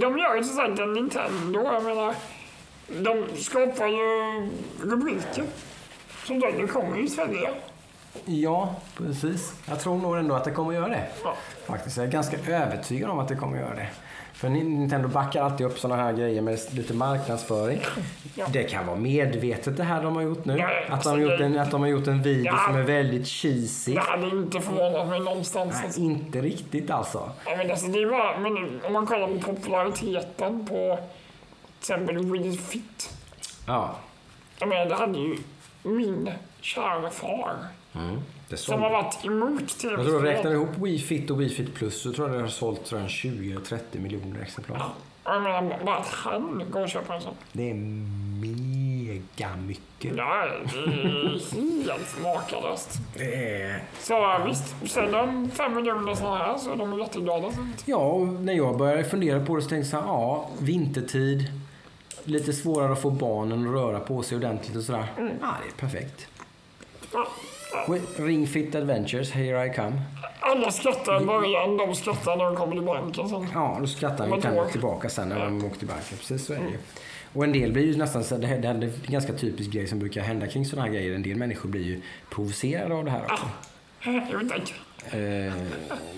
Speaker 2: de gör ju som sagt en Nintendo. Jag menar, de skapar ju rubriker. Som då, nu kommer ju Sverige.
Speaker 1: Ja, precis. Jag tror nog ändå att det kommer att göra det.
Speaker 2: Ja.
Speaker 1: Faktiskt. Jag är ganska övertygad om att det kommer att göra det. För Nintendo backar alltid upp sådana här grejer med lite marknadsföring.
Speaker 2: Ja.
Speaker 1: Det kan vara medvetet det här de har gjort nu.
Speaker 2: Ja,
Speaker 1: att, de har gjort en, att de har gjort en video
Speaker 2: Ja.
Speaker 1: som är väldigt cheesy.
Speaker 2: Det hade inte förvånat mig någonstans.
Speaker 1: Nej, inte riktigt alltså.
Speaker 2: Ja, men alltså, det är bara, men om man kollar på populariteten på till exempel Wii Fit.
Speaker 1: Ja.
Speaker 2: Jag menar, det hade ju min kära far
Speaker 1: Mm. Det
Speaker 2: som har varit emot
Speaker 1: Jag tror räknar ihop Wii Fit och Wii Fit Plus så tror jag det har sålt tror jag, 20-30 miljoner exemplar.
Speaker 2: Ja, Jag menar, bara att han går och köper en sån.
Speaker 1: Det är mega mycket.
Speaker 2: Ja, det är helt makalöst.
Speaker 1: Det är...
Speaker 2: Så visst, säljer de fem miljoner sådana här så är de jätteglada.
Speaker 1: Ja, och när jag började fundera på det så tänkte jag så här, ja, vintertid. lite svårare att få barnen att röra på sig ordentligt och sådär.
Speaker 2: Mm.
Speaker 1: Ja, det är perfekt.
Speaker 2: Ja,
Speaker 1: Ring Adventures, here I come.
Speaker 2: Alla skrattar i början, de skrattar när de kommer till banken sen.
Speaker 1: Ja, då skrattar vi kan tillbaka sen när de åker tillbaka. Precis så är det ju. Och en del blir ju nästan så, det, det är en ganska typisk grej som brukar hända kring sådana här grejer. En del människor blir ju provocerade av det här också.
Speaker 2: Jo tack.
Speaker 1: Eh,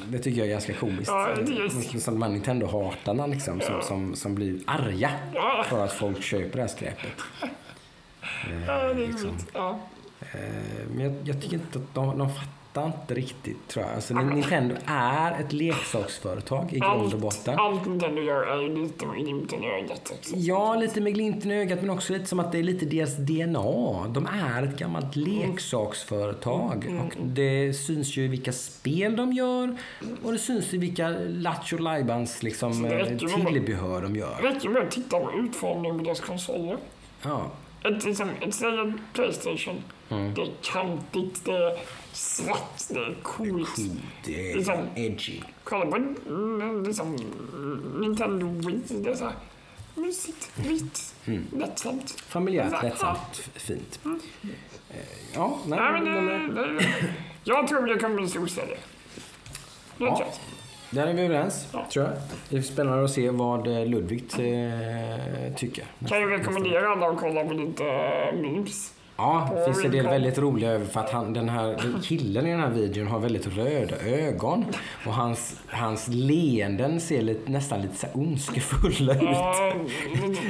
Speaker 1: det tycker jag är ganska komiskt.
Speaker 2: Ja,
Speaker 1: Eh, Som de här Nintendo-hatarna liksom, som, som, som blir arga
Speaker 2: Ja.
Speaker 1: för att folk köper det här skräpet.
Speaker 2: Ja, det är
Speaker 1: liksom.
Speaker 2: roligt. Ja.
Speaker 1: Eh, Men jag, jag tycker inte att de, de fattar inte riktigt tror jag. Alltså, Nintendo är ett leksaksföretag i grund och botten.
Speaker 2: allt Nintendo gör är ju lite med glimten i ögat också.
Speaker 1: Ja, lite med glimten i ögat men också lite som att det är lite deras DNA. De är ett gammalt leksaksföretag och det syns ju i vilka spel de gör och det syns i vilka Lattjo Lajbans liksom, eh, tillbehör de gör.
Speaker 2: Det räcker med att titta på utformningen på deras konsoler.
Speaker 1: Ja.
Speaker 2: Ett, liksom, säg Playstation.
Speaker 1: Mm.
Speaker 2: Det är kantigt, det är svart, det är coolt.
Speaker 1: Det
Speaker 2: Liksom-
Speaker 1: är edgy.
Speaker 2: Kolla på mm, liksom, Nintendo Wii. Det är så här mysigt, vitt,
Speaker 1: Mm.
Speaker 2: lättsamt.
Speaker 1: Familjärt, lättsamt, fint. Eh, Ja, nej,
Speaker 2: Ja, men det,
Speaker 1: men,
Speaker 2: det, jag tror det kommer bli storstäder. Det
Speaker 1: Ja. Där är vi överens,
Speaker 2: Ja.
Speaker 1: tror jag. Det är spännande att se vad eh, Ludvig eh, tycker.
Speaker 2: Kan ju rekommendera alla att kolla på lite äh, memes.
Speaker 1: Ja, det finns en del väldigt roliga över för att han, den här killen i den här videon har väldigt röda ögon. Och hans, hans leenden ser lite, nästan lite så ondskefulla ut.
Speaker 2: Ja,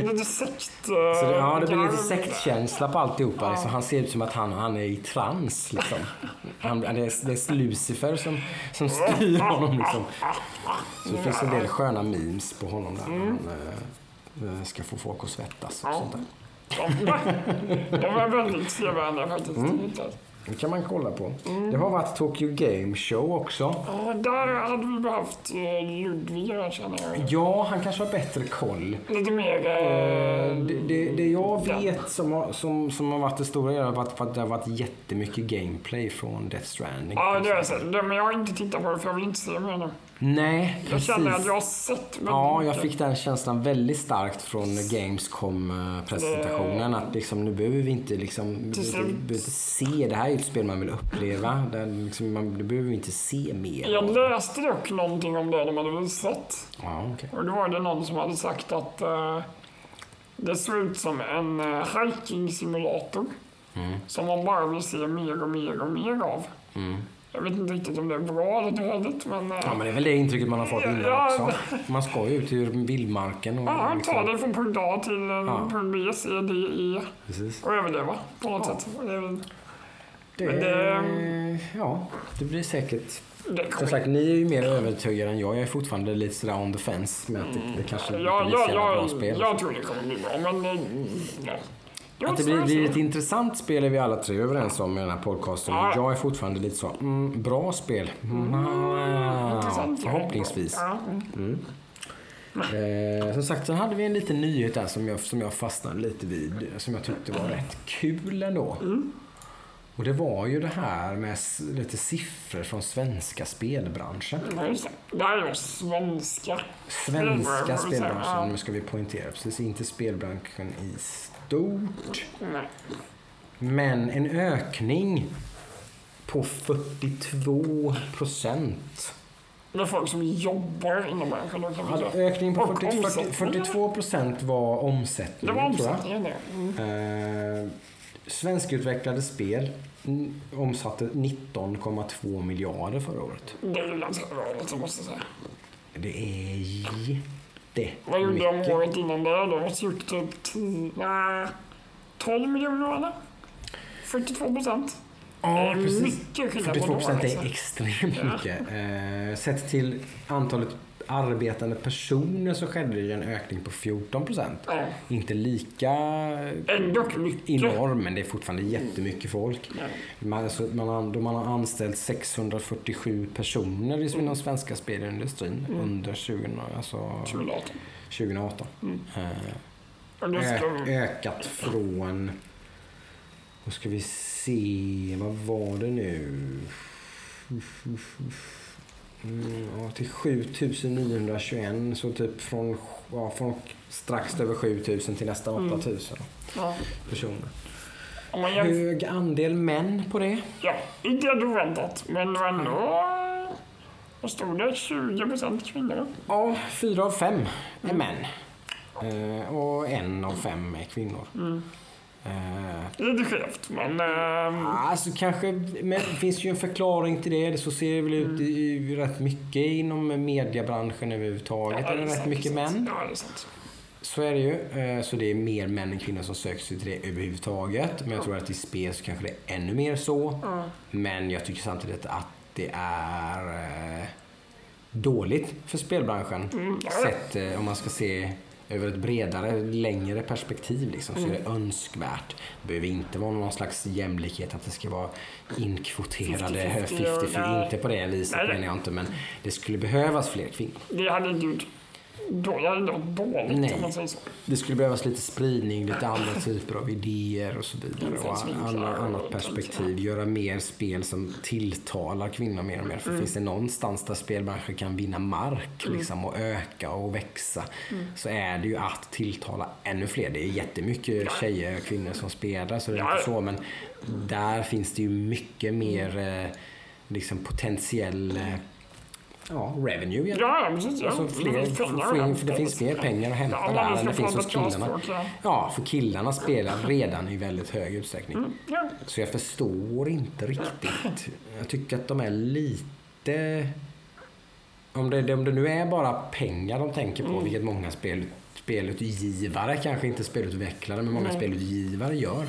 Speaker 2: lite- sekt...
Speaker 1: Så det, ja, det blir lite
Speaker 2: garv.
Speaker 1: sektkänsla på alltihopa. Liksom. Han ser ut som att han, han är i trans. Liksom. Han, det, är, det är Lucifer som, som styr honom. Liksom. Så det finns en del sköna memes på honom där. Han eh, ska få folk att svettas och sånt där.
Speaker 2: De, de är väldigt sevärda faktiskt.
Speaker 1: Mm. Det kan man kolla på. Det har varit Tokyo Game Show också.
Speaker 2: Ja, där hade vi behövt eh, Ludvig känner jag.
Speaker 1: Ja, han kanske har bättre koll.
Speaker 2: Lite mer...
Speaker 1: Eh,
Speaker 2: Eh,
Speaker 1: Det, det, det jag vet som har, som, som har varit det stora är att det har varit jättemycket gameplay från Death Stranding.
Speaker 2: ja, det har jag sett. Men jag har inte tittat på det för jag vill inte se mer nu.
Speaker 1: Nej,
Speaker 2: Jag
Speaker 1: precis.
Speaker 2: känner att jag har sett
Speaker 1: Ja, jag fick den känslan väldigt starkt från Gamescom-presentationen. Att liksom, nu behöver vi inte liksom, behöver, inte se. Det här är ju ett spel man vill uppleva. Det, liksom, man, det behöver vi inte se mer
Speaker 2: Jag läste dock någonting om det de hade visat.
Speaker 1: Ja, okej.
Speaker 2: Och då var det någon som hade sagt att eh, det såg ut som en uh, hiking-simulator.
Speaker 1: Mm.
Speaker 2: Som man bara vill se mer och mer och mer av. Jag vet inte riktigt om det är bra eller dåligt, men... eh,
Speaker 1: Ja, men det är väl det intrycket man har fått innan
Speaker 2: Ja,
Speaker 1: också. Man ska ju ut ur vildmarken och
Speaker 2: Ja,
Speaker 1: liksom,
Speaker 2: ta det från punkt A till eh,
Speaker 1: Ja.
Speaker 2: punkt B, C, D, E
Speaker 1: Precis.
Speaker 2: och överleva på något
Speaker 1: Ja.
Speaker 2: sätt. Det, är väl-
Speaker 1: Det,
Speaker 2: Men det-
Speaker 1: Ja, det blir säkert.
Speaker 2: det
Speaker 1: Som sagt, ni är ju mer övertygade än jag. Jag är fortfarande lite sådär on the fence med att det, det kanske inte
Speaker 2: ja,
Speaker 1: blir så jävla bra spel.
Speaker 2: jag tror det kommer bli bra, men... eh, Ja. Jo,
Speaker 1: Att det blir, blir ett intressant spel är vi alla tre överens om i den här podcasten.
Speaker 2: Ja.
Speaker 1: Jag är fortfarande lite så, mm, bra spel. Mm,
Speaker 2: Intressant.
Speaker 1: förhoppningsvis.
Speaker 2: Ja, mm.
Speaker 1: Eh, som sagt, sen hade vi en liten nyhet där som jag, som jag fastnade lite vid. Som jag tyckte var rätt kul ändå.
Speaker 2: Mm.
Speaker 1: Och det var ju det här med lite siffror från svenska spelbranschen.
Speaker 2: Det. Här är svenska.
Speaker 1: Svenska spelbranschen, nu ska vi poängtera. Precis, inte spelbranschen i stort.
Speaker 2: Nej.
Speaker 1: Men en ökning på 42 procent.
Speaker 2: Det är folk som jobbar inom branschen.
Speaker 1: Alltså,
Speaker 2: säga.
Speaker 1: ökning på
Speaker 2: Och
Speaker 1: 40, 40,
Speaker 2: omsättningen.
Speaker 1: 42 procent var
Speaker 2: Det
Speaker 1: omsättningen,
Speaker 2: var
Speaker 1: tror jag.
Speaker 2: omsättningen det. Mm.
Speaker 1: Eh, svenskutvecklade spel omsatte 19,2 miljarder förra året.
Speaker 2: Det är ju ganska bra, måste jag säga.
Speaker 1: Det är jättemycket.
Speaker 2: Vad gjorde de året innan det? De måste gjort typ 10, nej, 12 miljoner eller? 42 procent.
Speaker 1: Ja,
Speaker 2: är
Speaker 1: precis.
Speaker 2: mycket skillnad på
Speaker 1: 42
Speaker 2: dem.
Speaker 1: procent är extremt mycket. Eh, sett till antalet arbetande personer så skedde det ju en ökning på 14 procent.
Speaker 2: Ja,
Speaker 1: Inte lika enorm, men det är fortfarande jättemycket folk.
Speaker 2: Ja.
Speaker 1: Man, alltså, man, har, man har anställt 647 personer i
Speaker 2: Mm.
Speaker 1: svenska spelindustrin under 20, alltså
Speaker 2: 2018.
Speaker 1: 2018.
Speaker 2: Mm.
Speaker 1: Eh, Ö, ökat från... Då ska vi se, vad var det nu? Mm, ja, till 7921, så typ från, ja, från strax över 7000 till nästan 8000
Speaker 2: Ja.
Speaker 1: personer.
Speaker 2: Jämför,
Speaker 1: Hög andel män på det.
Speaker 2: ja, inte helt oväntat, men det var ändå... Vad stod det? 20 procent kvinnor?
Speaker 1: Ja, fyra av fem är män. Eh, och en av fem är kvinnor. Eh,
Speaker 2: Lite skevt, men... ehm,
Speaker 1: Alltså kanske, men det finns ju en förklaring till det. Så ser det väl ut i, i rätt mycket inom mediebranschen överhuvudtaget.
Speaker 2: ja,
Speaker 1: är det rätt
Speaker 2: sant,
Speaker 1: mycket
Speaker 2: det är sant.
Speaker 1: män.
Speaker 2: Ja, det är sant.
Speaker 1: Så är det ju. Eh, Så det är mer män än kvinnor som söker sig till det överhuvudtaget. Men jag tror att i spel så kanske det är ännu mer så. Men jag tycker samtidigt att det är eh, dåligt för spelbranschen. Sett eh, om man ska se över ett bredare, längre perspektiv liksom, så är det önskvärt. Det behöver inte vara någon slags jämlikhet, att det ska vara inkvoterade
Speaker 2: 50-50,
Speaker 1: 50-50.
Speaker 2: nej.
Speaker 1: Inte på det viset menar jag inte, men det skulle behövas fler kvinnor.
Speaker 2: Det hade inte då, inte varit dåligt
Speaker 1: Nej.
Speaker 2: om man säger så.
Speaker 1: Det skulle behövas lite spridning, lite andra typer av idéer och så vidare. Och
Speaker 2: och
Speaker 1: annat perspektiv. Göra mer spel som tilltalar kvinnor mer och mer.
Speaker 2: Mm.
Speaker 1: För finns det någonstans där spelbranschen kan vinna mark liksom, och öka och växa
Speaker 2: Mm.
Speaker 1: så är det ju att tilltala ännu fler. Det är jättemycket tjejer och kvinnor som spelar så det är
Speaker 2: Ja.
Speaker 1: inte så. Men där finns det ju mycket mer eh, liksom potentiell eh, ja, revenue egentligen.
Speaker 2: Ja, precis. Ja.
Speaker 1: Alltså
Speaker 2: Det
Speaker 1: fler,
Speaker 2: att
Speaker 1: för det finns mer pengar att hämta
Speaker 2: Ja,
Speaker 1: där än det finns hos killarna.
Speaker 2: ja.
Speaker 1: För killarna spelar redan i väldigt hög utsträckning.
Speaker 2: Ja.
Speaker 1: Så jag förstår inte riktigt. Jag tycker att de är lite... Om det, om det nu är bara pengar de tänker på, vilket många spel, spelutgivare, kanske inte spelutvecklare, men många spelutgivare gör,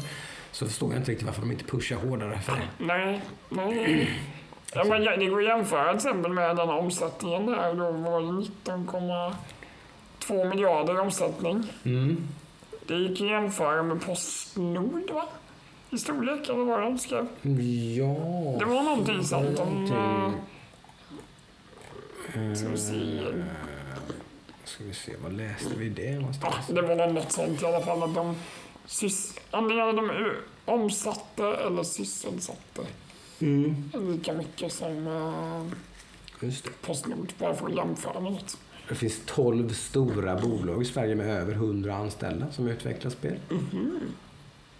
Speaker 1: så förstår jag inte riktigt varför de inte pushar hårdare för det.
Speaker 2: Nej, nej. Ja, men det går att jämföra till exempel med den omsättningen där. Då var det 19,2 miljarder i omsättning.
Speaker 1: Mm.
Speaker 2: Det gick att jämföra med Postnord, va? I storlek, eller vad var det de skrev?
Speaker 1: Ja...
Speaker 2: Det var någonting sånt. Eh,
Speaker 1: Eh,
Speaker 2: ska vi se.
Speaker 1: Ska vi se, var läste vi det
Speaker 2: Ja,
Speaker 1: någonstans?
Speaker 2: det var något sånt i alla fall. Att de sys- antingen de omsatte eller sysselsatte
Speaker 1: Mm.
Speaker 2: lika mycket som eh,
Speaker 1: Just det.
Speaker 2: Postnord. Bara för att jämföra med något.
Speaker 1: Det finns 12 stora bolag i Sverige med över 100 anställda som utvecklar spel.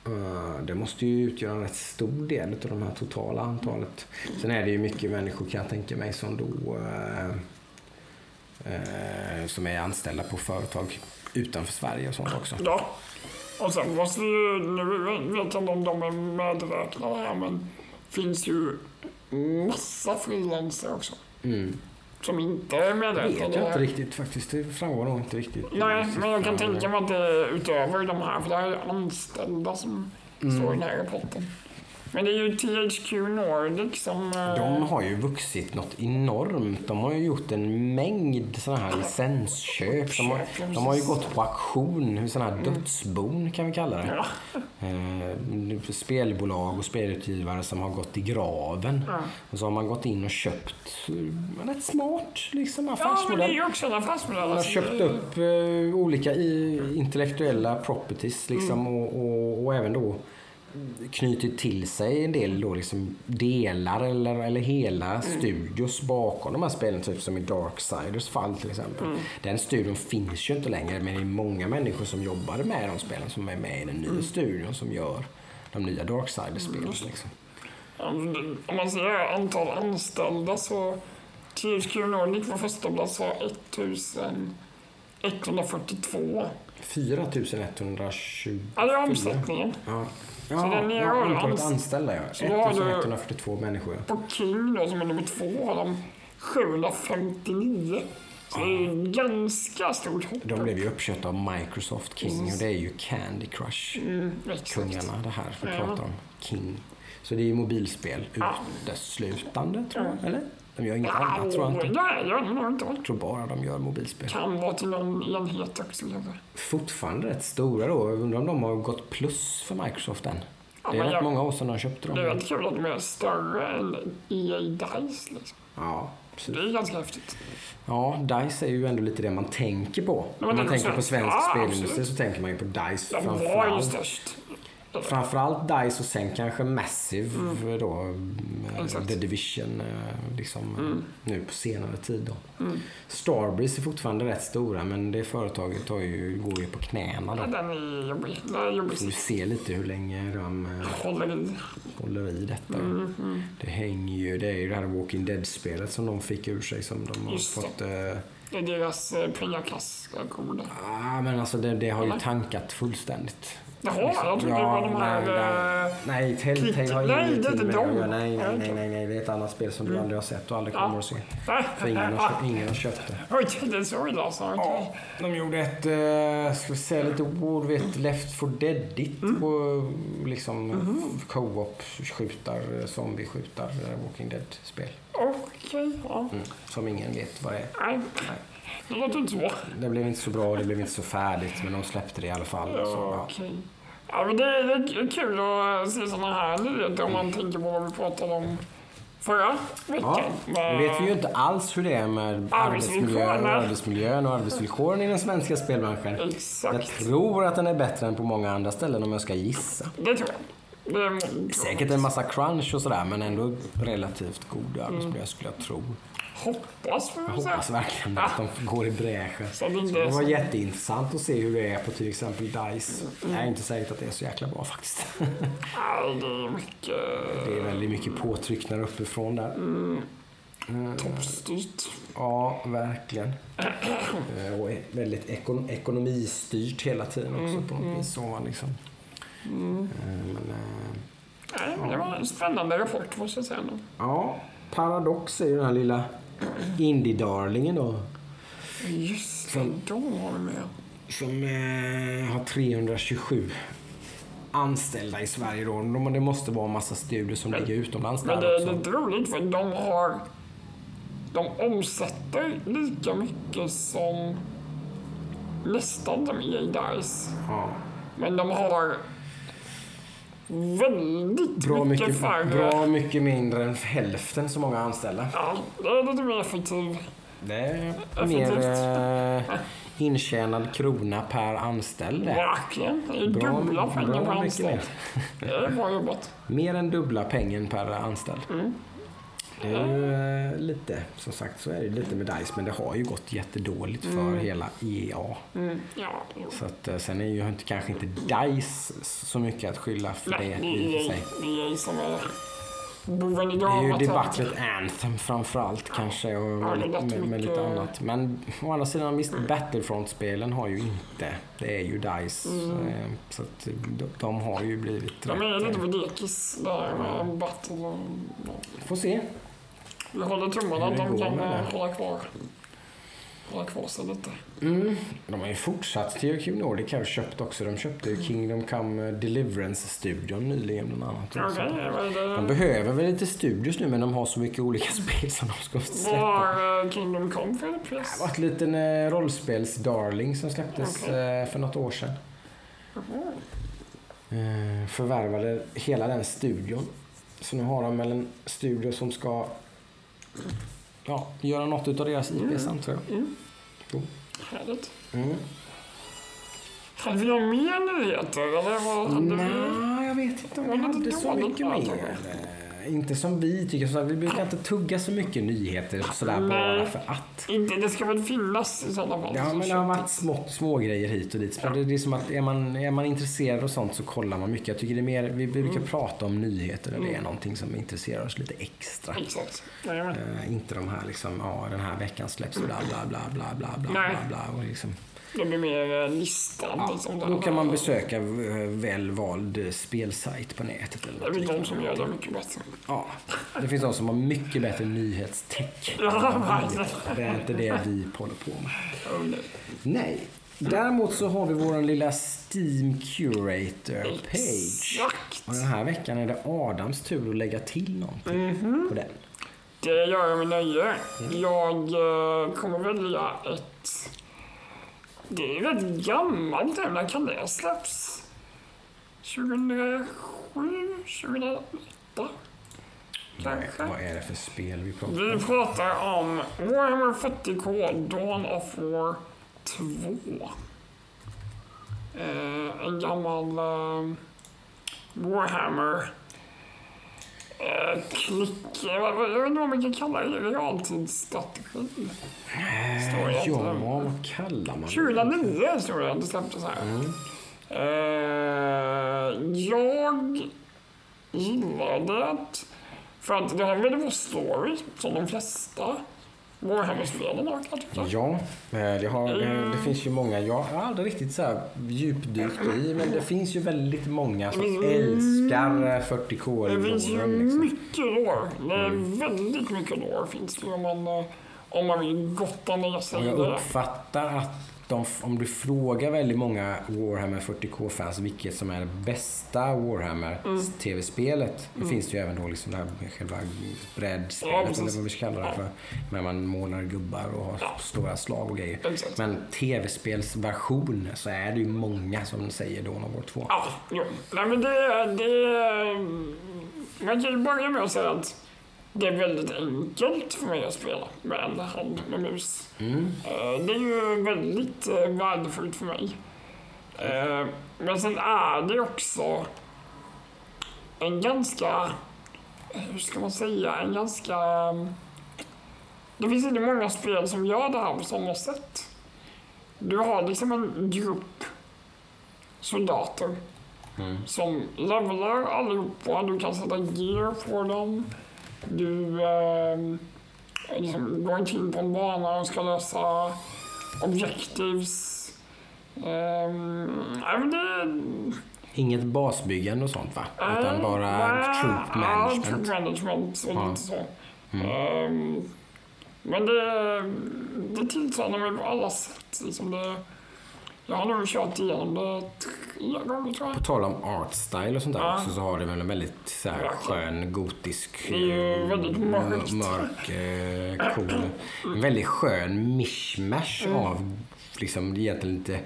Speaker 1: Eh, Det måste ju utgöra en rätt stor del av de här totala antalet. Sen är det ju mycket människor kan jag tänka mig som då eh, eh, som är anställda på företag utanför Sverige och sånt också.
Speaker 2: Ja. Och sen måste ju, nu vet jag inte om de är medräknade här, men finns ju massa frilansare också.
Speaker 1: Mm.
Speaker 2: Som inte är
Speaker 1: vet
Speaker 2: medräknade.
Speaker 1: jag inte riktigt faktiskt. Det framgår nog inte riktigt.
Speaker 2: Nej, men jag kan tänka mig att det är utöver de här, för det här är anställda som
Speaker 1: Mm.
Speaker 2: står i den här rapporten. Men det är ju THQ Nordic som... eh,
Speaker 1: De har ju vuxit något enormt. De har ju gjort en mängd sådana här licensköp. De har, de har ju gått på auktion, sådana här dödsbon kan vi kalla det.
Speaker 2: Ja.
Speaker 1: Eh, spelbolag och spelutgivare som har gått i graven.
Speaker 2: Ja.
Speaker 1: Och så har man gått in och köpt eh, rätt smart liksom
Speaker 2: ja, men det är
Speaker 1: affärsmodell.
Speaker 2: ju också en affärsmodell.
Speaker 1: Man har
Speaker 2: alltså.
Speaker 1: köpt upp olika intellektuella properties liksom, och, och, och även då knutit till sig en del då liksom delar eller, eller hela studios bakom de här spelen. Typ som i Darksiders fall till exempel. Den studion finns ju inte längre men det är många människor som jobbade med de spelen som är med i den nya studion som gör de nya Darksiders-spelen. Liksom.
Speaker 2: Om man ser antal anställda så THQ Nordic på första plats har 1142.
Speaker 1: 4120.
Speaker 2: Ja, det är omsättningen.
Speaker 1: Ja.
Speaker 2: Så
Speaker 1: Ja,
Speaker 2: den är
Speaker 1: ja, antalet
Speaker 2: ans-
Speaker 1: anställda ja.
Speaker 2: Så då har du-
Speaker 1: 1142 människor.
Speaker 2: På King då, som är nummer två, har de 759. Så det är ganska stort hopp.
Speaker 1: De blev ju uppköpta av Microsoft King och det är ju Candy Crush.
Speaker 2: Mm.
Speaker 1: Kungarna det här vi pratar om. King. Så det är ju mobilspel uteslutande tror jag. Eller? De gör inget annat tror jag inte.
Speaker 2: Nej, de nog inte.
Speaker 1: Jag tror bara de gör mobilspel.
Speaker 2: Kan vara till någon enhet också.
Speaker 1: Fortfarande rätt stora då. Jag undrar om de har gått plus för Microsoft än.
Speaker 2: Ja,
Speaker 1: Det är rätt
Speaker 2: jag-
Speaker 1: många år sedan de köpte dem.
Speaker 2: Det är väldigt kul att de är större än EA Dice. Liksom.
Speaker 1: Ja, precis.
Speaker 2: det är ganska häftigt.
Speaker 1: Ja, DICE är ju ändå lite det man tänker på. Om man tänker på
Speaker 2: svensk. Ja,
Speaker 1: spelindustri
Speaker 2: absolut.
Speaker 1: så tänker man ju på DICE
Speaker 2: De var ju
Speaker 1: framförallt.
Speaker 2: störst.
Speaker 1: Framförallt DICE och sen kanske Massive
Speaker 2: Mm.
Speaker 1: då. eh,
Speaker 2: Exakt.
Speaker 1: The Division eh, liksom, eh,
Speaker 2: Mm.
Speaker 1: nu på senare tid. Då.
Speaker 2: Mm.
Speaker 1: Starbreeze är fortfarande rätt stora men det företaget har ju, går ju på knäna.
Speaker 2: Ja,
Speaker 1: Då.
Speaker 2: den är jobbig. Den är jobbig.
Speaker 1: Så du ser lite hur länge de
Speaker 2: Håller i.
Speaker 1: håller i detta.
Speaker 2: Mm, mm.
Speaker 1: Det hänger ju, det är ju det här Walking Dead-spelet som de fick ur sig som de har
Speaker 2: Just
Speaker 1: fått...
Speaker 2: Det är deras pengakassakoder.
Speaker 1: ah, men alltså det, det har ju
Speaker 2: Eller?
Speaker 1: tankat fullständigt.
Speaker 2: Jaha, jag trodde det var de här...
Speaker 1: nej,
Speaker 2: eh,
Speaker 1: nej, Telltale har
Speaker 2: Nej, det är
Speaker 1: ingenting
Speaker 2: inte
Speaker 1: med det att
Speaker 2: de.
Speaker 1: göra. Nej, nej,
Speaker 2: Nej,
Speaker 1: nej, nej, nej, det är ett annat spel som du aldrig har sett och aldrig
Speaker 2: Ja.
Speaker 1: kommer att se. För ingen har, kö- ingen har köpt det.
Speaker 2: Oj, det är så illa alltså.
Speaker 1: Ja, de gjorde ett, eh, ska vi säga lite ord, vet, Left for Deadigt
Speaker 2: Mm.
Speaker 1: på liksom
Speaker 2: Mhm.
Speaker 1: co-op skjutar, zombie-skjutar, eh, Walking Dead-spel.
Speaker 2: Okej, ja.
Speaker 1: Mm. Som ingen vet vad det är.
Speaker 2: Nej, det låter inte så.
Speaker 1: Det blev inte så bra, det blev inte så färdigt, men de släppte det i alla fall. Så, ja.
Speaker 2: Okej. Ja, men det är, det är kul att se såna här nyheter om man tänker på vad vi pratade om förra veckan.
Speaker 1: Ja, nu vet vi ju inte alls hur det är med arbetsmiljön och arbetsmiljön och arbetsvillkoren i den svenska spelbranschen. Jag
Speaker 2: Exakt.
Speaker 1: tror att den är bättre än på många andra ställen om jag ska gissa.
Speaker 2: Det tror jag. Det
Speaker 1: Säkert en massa crunch och sådär men ändå relativt god arbetsmiljö skulle jag tro.
Speaker 2: Hoppas får
Speaker 1: Jag
Speaker 2: vi säga.
Speaker 1: hoppas verkligen att de går i bräschen.
Speaker 2: Så det inte är så.
Speaker 1: jätteintressant att se hur det är på till exempel DICE. Det är inte säkert att det är så jäkla bra faktiskt.
Speaker 2: Nej, det är mycket
Speaker 1: Det är väldigt mycket påtryckningar uppifrån där. Eh,
Speaker 2: toppstyrt.
Speaker 1: Ja, verkligen. Eh, Och är väldigt ekon ekonomistyrt hela tiden också på något vis. Så, liksom. Eh, Men, eh,
Speaker 2: Nej, men det var en spännande rapport måste jag säga.
Speaker 1: ja, Paradox är ju den här lilla indie-darlingen då.
Speaker 2: Just det,
Speaker 1: Som-
Speaker 2: de har vi med.
Speaker 1: Som eh, har 327 anställda i Sverige då. De- Det måste vara en massa studier som ligger utomlands
Speaker 2: Men
Speaker 1: där
Speaker 2: det är
Speaker 1: också.
Speaker 2: lite roligt för de har... De omsätter lika mycket som nästan de i DICE.
Speaker 1: Ja.
Speaker 2: Men de har väldigt
Speaker 1: Bra,
Speaker 2: mycket,
Speaker 1: mycket,
Speaker 2: färre...
Speaker 1: bra mycket mindre än hälften så många anställda.
Speaker 2: Ja, det är lite mer effektivt.
Speaker 1: Det är
Speaker 2: Effektivt.
Speaker 1: mer eh, intjänad krona per anställd.
Speaker 2: Verkligen. Det är dubbla pengar per anställd. Det är bra jobbat.
Speaker 1: mer än dubbla pengen per anställd.
Speaker 2: Mm.
Speaker 1: Det är ju eh, lite, som sagt så är det lite med DICE men det har ju gått jättedåligt för hela EA.
Speaker 2: Mm. Ja.
Speaker 1: Så att, eh, sen är ju inte, kanske inte DICE så mycket att skylla för
Speaker 2: Nej,
Speaker 1: det
Speaker 2: det
Speaker 1: i och för
Speaker 2: är
Speaker 1: sig.
Speaker 2: det är som är boven i
Speaker 1: Det är ju debaclet Anthem framförallt kanske och
Speaker 2: Ja,
Speaker 1: med, med, med lite annat. Men å andra sidan visst, Battlefront-spelen har ju inte, det är ju DICE. eh, Så att de, de har ju blivit
Speaker 2: De är lite
Speaker 1: eh,
Speaker 2: på dekis där med battle och... ja.
Speaker 1: Får se.
Speaker 2: Vi håller tummarna att
Speaker 1: det
Speaker 2: de kan eh,
Speaker 1: det.
Speaker 2: hålla kvar, hålla kvar sig lite.
Speaker 1: Mm. De har ju fortsatt. THQ Nordic har köpt också. De köpte ju Kingdom Come Deliverance-studion nyligen bland annat.
Speaker 2: Vad är
Speaker 1: De
Speaker 2: det?
Speaker 1: behöver väl lite studios nu men de har så mycket olika spel som de ska
Speaker 2: Vad
Speaker 1: släppa.
Speaker 2: har eh, Kingdom Come för
Speaker 1: Det
Speaker 2: pris?
Speaker 1: var ett liten eh, rollspels-darling som släpptes eh, för något år sedan. Eh, förvärvade hela den studion. Så nu har de väl en studio som ska ja, göra något utav deras IPs antar jag.
Speaker 2: Mm.
Speaker 1: Jo.
Speaker 2: Härligt.
Speaker 1: Mm.
Speaker 2: Hade vi några mer nyheter? Eller vad hade vi?
Speaker 1: Nej, jag vet inte om vi
Speaker 2: det
Speaker 1: hade
Speaker 2: inte
Speaker 1: så mycket mer. Eh, Inte som vi tycker. Så vi brukar inte tugga så mycket nyheter sådär
Speaker 2: Nej.
Speaker 1: bara för att.
Speaker 2: Inte, det ska väl finnas i sådana fall.
Speaker 1: Ja, men det har varit små, små grejer hit och dit. Men det, det är som att är man, är man intresserad och sånt så kollar man mycket. Jag tycker det är mer, vi brukar
Speaker 2: Mm.
Speaker 1: prata om nyheter när det är någonting som intresserar oss lite extra.
Speaker 2: Exakt.
Speaker 1: Eh, inte de här liksom, ja den här veckan släpps bla bla bla bla bla bla bla bla. Och liksom,
Speaker 2: Det blir mer eh, listan.
Speaker 1: ja, då
Speaker 2: där.
Speaker 1: kan man besöka eh, väl vald eh, spelsajt på nätet. Eller
Speaker 2: Det är de som gör det mycket bättre.
Speaker 1: Ja, det finns de som har mycket bättre nyhetstech. Det är inte det vi håller på med.
Speaker 2: Oh, nej.
Speaker 1: Nej. Däremot så har vi vår lilla Steam Curator page.
Speaker 2: Exakt.
Speaker 1: Och den här veckan är det Adams tur att lägga till någonting på den.
Speaker 2: Det gör jag med nöje. Jag eh, kommer välja ett... Det är rätt gammalt nu. När kan det släpps? 2007? 2008?
Speaker 1: Vad är,
Speaker 2: Kanske?
Speaker 1: vad är det för spel vi pratar
Speaker 2: Vi
Speaker 1: om?
Speaker 2: pratar om Warhammer 40K Dawn of War 2. Eh, en gammal eh, Warhammer Eh, klick... eh, vad- inte vad man kan kalla. Realtidsstrategi. Står det
Speaker 1: Ja,
Speaker 2: inte.
Speaker 1: vad kallar man det?
Speaker 2: 2009 står det det släpptes här. Eh, jag gillar det för att det en väldigt bra story, som de flesta Kan jag tycka.
Speaker 1: Ja, eh, det, har, det, det finns ju många. Jag har aldrig riktigt så här djupdykt i, men det finns ju väldigt många som älskar eh, 40K.
Speaker 2: Det finns ju
Speaker 1: liksom.
Speaker 2: mycket. Det är väldigt mycket lore finns det om man, eh, om man vill gotta ner sig
Speaker 1: jag uppfattar att de, om du frågar väldigt många Warhammer 40K-fans vilket som är det bästa Warhammer-tv-spelet. Det finns det ju även då liksom det här själva brädspelet eller vad vi ska kalla det för. När man målar gubbar och har
Speaker 2: Ja.
Speaker 1: stora slag och grejer. Men tv-spelsversion så är det ju många som säger Dawn of War 2.
Speaker 2: Ja, jo. Nej men det, det... Man kan ju börja med att säga att det är väldigt enkelt för mig att spela med en hand med mus.
Speaker 1: Mm.
Speaker 2: Eh, Det är ju väldigt eh, värdefullt för mig. Eh, Men sen är det också en ganska, hur ska man säga, en ganska... Det finns inte många spel som gör det här på samma sätt. Du har liksom en grupp soldater som levlar allihopa. Du kan sätta gear på dem. Du eh, liksom går omkring på en bana och ska lösa objectives. Um, men det,
Speaker 1: Inget basbyggande och sånt va?
Speaker 2: Nej,
Speaker 1: Utan bara
Speaker 2: nej,
Speaker 1: troop
Speaker 2: Ja,
Speaker 1: management.
Speaker 2: troop management och
Speaker 1: Ja.
Speaker 2: lite så. Ehm, men det, det tilltalar mig på alla sätt. Liksom det, jag har nog kört igenom det tre gånger tror jag.
Speaker 1: På tal om art style och sånt där
Speaker 2: Ja.
Speaker 1: också så har det väl en väldigt så här, skön gotisk
Speaker 2: ju
Speaker 1: eh,
Speaker 2: väldigt mörkt.
Speaker 1: mörk eh, cool. En väldigt skön mishmash
Speaker 2: Mm.
Speaker 1: av liksom egentligen lite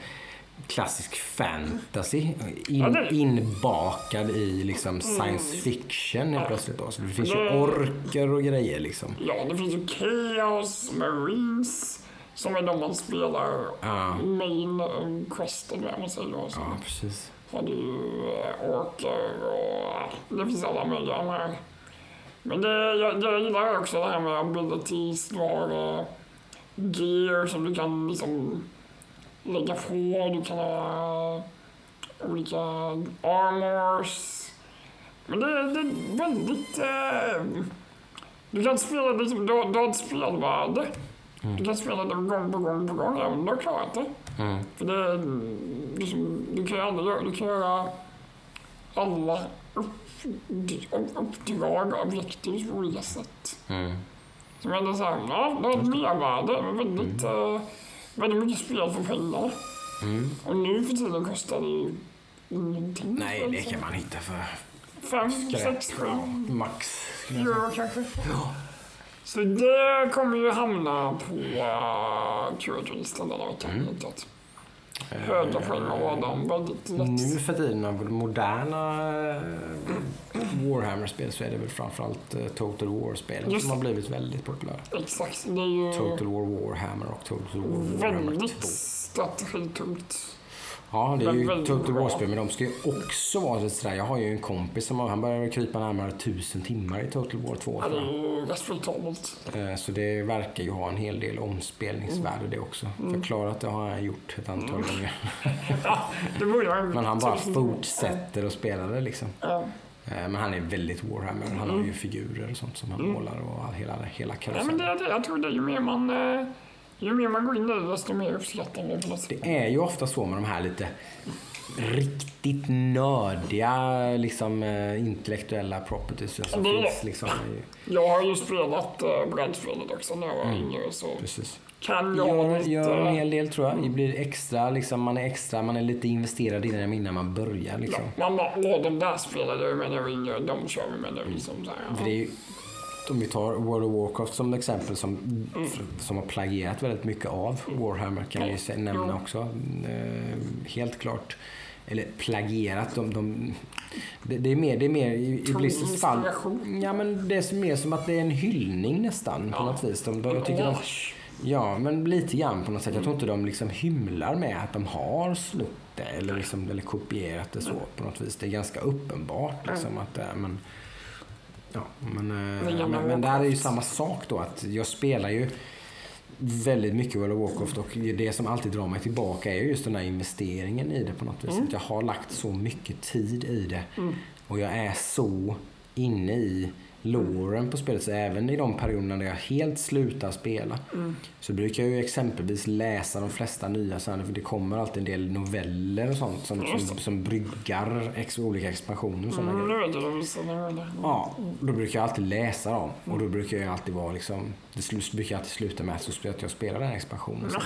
Speaker 1: klassisk fantasy in, inbakad i liksom science fiction helt plötsligt. Då. Så det finns ju
Speaker 2: Det-
Speaker 1: orker och grejer liksom.
Speaker 2: Ja, det finns ju Chaos, Marines, som är de man spelar
Speaker 1: Ja.
Speaker 2: main eh, questen med, om man säger då. Så
Speaker 1: Ja, precis.
Speaker 2: har du eh, orker och det finns alla möjliga här. Men det, jag, jag gillar också det här med abilities. Du har eh, gear som du kan liksom lägga på. Du kan ha olika armors. Men det, det är väldigt... Eh, du kan spela liksom, du, du har ett spelvärde. Du kan spela det gång på gång på gång, även om du har klarat det.
Speaker 1: Mm.
Speaker 2: För det är liksom, du kan ju aldrig göra, du kan göra alla upp, uppdrag, objektiv på olika sätt.
Speaker 1: Mm.
Speaker 2: Så men det är så här, ja, det har ett mervärde, men väldigt, eh, väldigt mycket spel för pengarna.
Speaker 1: Mm.
Speaker 2: Och nu för tiden kostar det ju ingenting.
Speaker 1: Nej, det kan man hitta för
Speaker 2: Fem, sex, sju
Speaker 1: Ja, max.
Speaker 2: euro kanske. Så det kommer ju hamna på uh, curatorlistan denna veckan, helt klart. Höga poäng av Adam, väldigt lätt.
Speaker 1: Nu för tiden av moderna eh, Warhammer-spel så är det väl framförallt eh, Total War-spelen som har blivit väldigt populära.
Speaker 2: Exakt, det är ju
Speaker 1: Total War Warhammer och Total War Warhammer 2.
Speaker 2: väldigt strategitungt.
Speaker 1: Ja, det är ju
Speaker 2: väldigt
Speaker 1: Total. War-spel men de ska ju också vara lite sådär. Jag har ju en kompis som han börjar krypa närmare tusen timmar i Total War 2.
Speaker 2: Ja, det är ju respektabelt.
Speaker 1: Eh, Så det verkar ju ha en hel del omspelningsvärde det också.
Speaker 2: Mm.
Speaker 1: Förklarat det har han gjort ett antal gånger.
Speaker 2: Ja, det borde jag
Speaker 1: Men han bara fortsätter att spela det liksom.
Speaker 2: Ja.
Speaker 1: Eh, Men han är väldigt Warhammer. Han har ju figurer och sånt som han målar och hela, hela
Speaker 2: Mm. Ja, men det, är det, jag tror det, ju mer man, eh, ju mer man går in i det, desto mer uppskattar man det.
Speaker 1: Det är ju ofta så med de här lite riktigt nördiga liksom, eh, intellektuella properties som
Speaker 2: Det
Speaker 1: finns. Liksom, i-
Speaker 2: Jag har ju spelat äh, brädspelet också när jag var yngre, så
Speaker 1: precis.
Speaker 2: kan jag
Speaker 1: Gör,
Speaker 2: lite...
Speaker 1: gör en hel del tror jag. Det blir extra, liksom, man är extra, man är lite investerad i det innan man börjar. Liksom.
Speaker 2: Ja, man bara, åh, de där spelade jag med när jag var yngre, de kör vi med nu. Liksom, så här,
Speaker 1: ju, om vi tar World of Warcraft som exempel som,
Speaker 2: Mm.
Speaker 1: som har plagierat väldigt mycket av Warhammer kan vi ju se- nämna också. Eh, helt klart. Eller plagierat. De, de, det, det är mer, det är mer i, i Blizzards fall. Ja men det är mer som att det är en hyllning nästan på
Speaker 2: Ja.
Speaker 1: något vis. De, de, jag tycker de, ja men lite grann på något sätt. Jag tror inte de liksom hymlar med att de har snott det eller, liksom, eller kopierat det så på något vis. Det är ganska uppenbart liksom att det är, men Ja, men, eh, men, men där är ju samma sak då. att Jag spelar ju väldigt mycket World of Warcraft och det som alltid drar mig tillbaka är just den här investeringen i det på något vis.
Speaker 2: Mm.
Speaker 1: Att jag har lagt så mycket tid i det och jag är så inne i loren på spelet. Så även i de perioderna när jag helt slutar spela
Speaker 2: Mm.
Speaker 1: så brukar jag ju exempelvis läsa de flesta nya här, för det kommer alltid en del noveller och sånt som, som, som bryggar ex, olika expansioner och sådana
Speaker 2: Mm,
Speaker 1: grejer. Ja, då brukar jag alltid läsa dem. Och då brukar jag alltid vara liksom, det brukar alltid sluta med att jag spelar den här expansionen sen.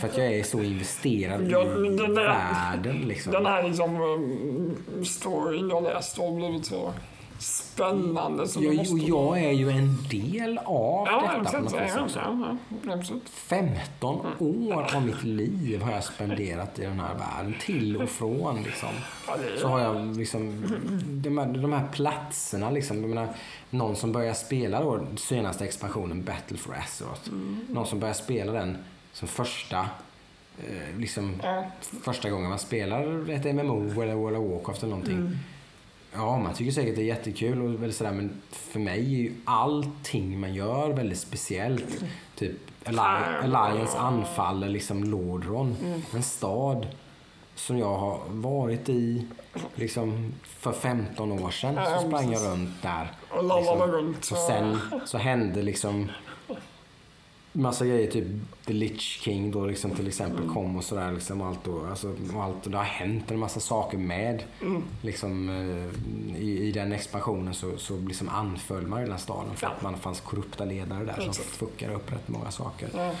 Speaker 1: För att jag är så investerad
Speaker 2: Ja,
Speaker 1: i
Speaker 2: där-
Speaker 1: världen liksom.
Speaker 2: Den här liksom um, storyn jag läste har blivit så spännande. Så
Speaker 1: jag,
Speaker 2: måste...
Speaker 1: och jag är ju en del av
Speaker 2: Ja,
Speaker 1: detta på
Speaker 2: absolut.
Speaker 1: något
Speaker 2: Ja,
Speaker 1: vis
Speaker 2: ja,
Speaker 1: också.
Speaker 2: ja, ja, absolut.
Speaker 1: 15 år av mitt liv har jag spenderat i den här världen. Till och från liksom. Så har jag liksom, de här, de här platserna liksom. Jag menar, någon som börjar spela då senaste expansionen Battle for Azeroth. Någon som börjar spela den som första eh, liksom
Speaker 2: Ja.
Speaker 1: första gången man spelar ett MMO eller World of Warcraft eller någonting. Ja, man tycker säkert det är jättekul och väl sådär, men för mig är ju allting man gör väldigt speciellt. Typ Alli- Alliance anfaller liksom Lordron, en stad som jag har varit i liksom för 15 år sedan. Så sprang jag runt där. Liksom. Och sen så hände liksom massa grejer, typ The Lich King då liksom till exempel kom och sådär liksom allt och, alltså, allt och det har hänt en massa saker med liksom eh, i, i den expansionen så, så liksom anföll man ju den här staden för att man fanns korrupta ledare där som
Speaker 2: Exakt.
Speaker 1: fuckade upp rätt många saker.
Speaker 2: Ja.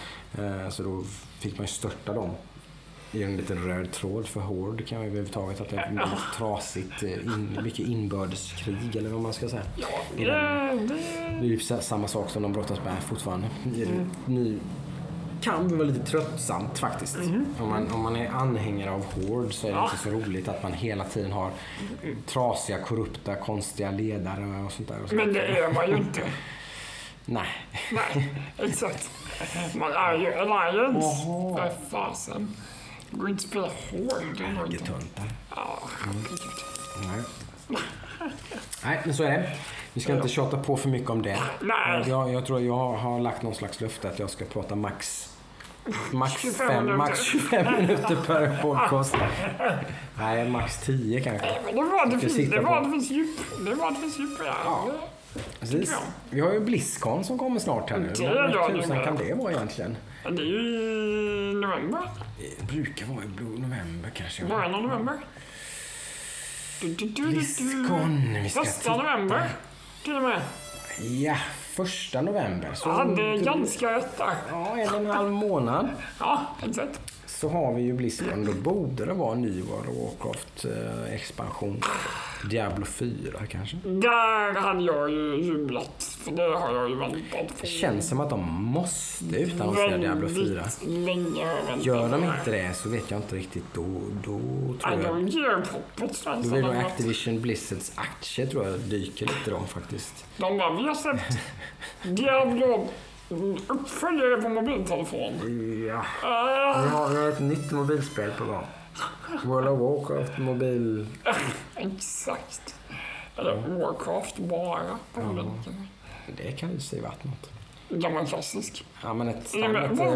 Speaker 1: Eh, Så då fick man ju störta dem i en liten röd tråd för Horde kan ju överhuvudtaget att det är väldigt trasigt, eh, in, mycket inbördeskrig eller vad man ska säga.
Speaker 2: Ja, det,
Speaker 1: är ju sa- samma sak som de brottas med fortfarande. Nu kan vara lite tröttsamt faktiskt. Om, man, om man är anhängare av Horde så är det
Speaker 2: Ja.
Speaker 1: inte så roligt att man hela tiden har trasiga, korrupta, konstiga ledare och sånt där. Och sånt.
Speaker 2: men det är man ju inte.
Speaker 1: Nej.
Speaker 2: Nej, exakt. Man är ju Alliance. För fasen. Går inte spela hård. Det går inte.
Speaker 1: Getöntar.
Speaker 2: Ja,
Speaker 1: Nej. Nej, men så är det. Vi ska inte tjata på för mycket om det.
Speaker 2: Nej.
Speaker 1: Jag, jag tror jag har, lagt någon slags löfte att jag ska prata max Max,
Speaker 2: 25
Speaker 1: fem,
Speaker 2: minuter.
Speaker 1: max 25 minuter per podcast. Nej, max 10 kanske.
Speaker 2: Det var det finns, djup. Det var det finns djup här.
Speaker 1: Ja. Precis. Vi har ju Blizzcon som kommer snart här nu.
Speaker 2: Det är
Speaker 1: Vad tusan kan det vara egentligen?
Speaker 2: Det är ju i november.
Speaker 1: Det brukar vara i november kanske.
Speaker 2: Början av november.
Speaker 1: Blizzcon. Vi ska
Speaker 2: Första
Speaker 1: titta.
Speaker 2: november. Till och med.
Speaker 1: Ja, första november. Så
Speaker 2: Ja, det är ganska rätt där.
Speaker 1: Ja, en och en halv månad.
Speaker 2: Ja, exakt.
Speaker 1: Så har vi ju Blizzcon. Då borde det vara en ny World of Warcraft eh, expansion. Diablo 4 kanske.
Speaker 2: Där hade jag ju jublat. För det har jag ju väntat på.
Speaker 1: Det känns som att de måste utannonsera Diablo 4.
Speaker 2: Väldigt länge har jag väntat
Speaker 1: Gör de inte det så vet jag inte riktigt. Då, då tror jag...
Speaker 2: de ger hoppet
Speaker 1: Då blir nog Activision Blizzards aktier tror jag dyker lite då faktiskt.
Speaker 2: De bara, vi har sett Diablo uppföljare på mobiltelefon.
Speaker 1: Ja,
Speaker 2: Ah,
Speaker 1: vi har, vi har ett nytt mobilspel på gång. World of Warcraft mobil...
Speaker 2: exakt. Eller Warcraft bara. på mobilen.
Speaker 1: Det kan ju se vart något.
Speaker 2: Gammal klassisk.
Speaker 1: Ja, men ett...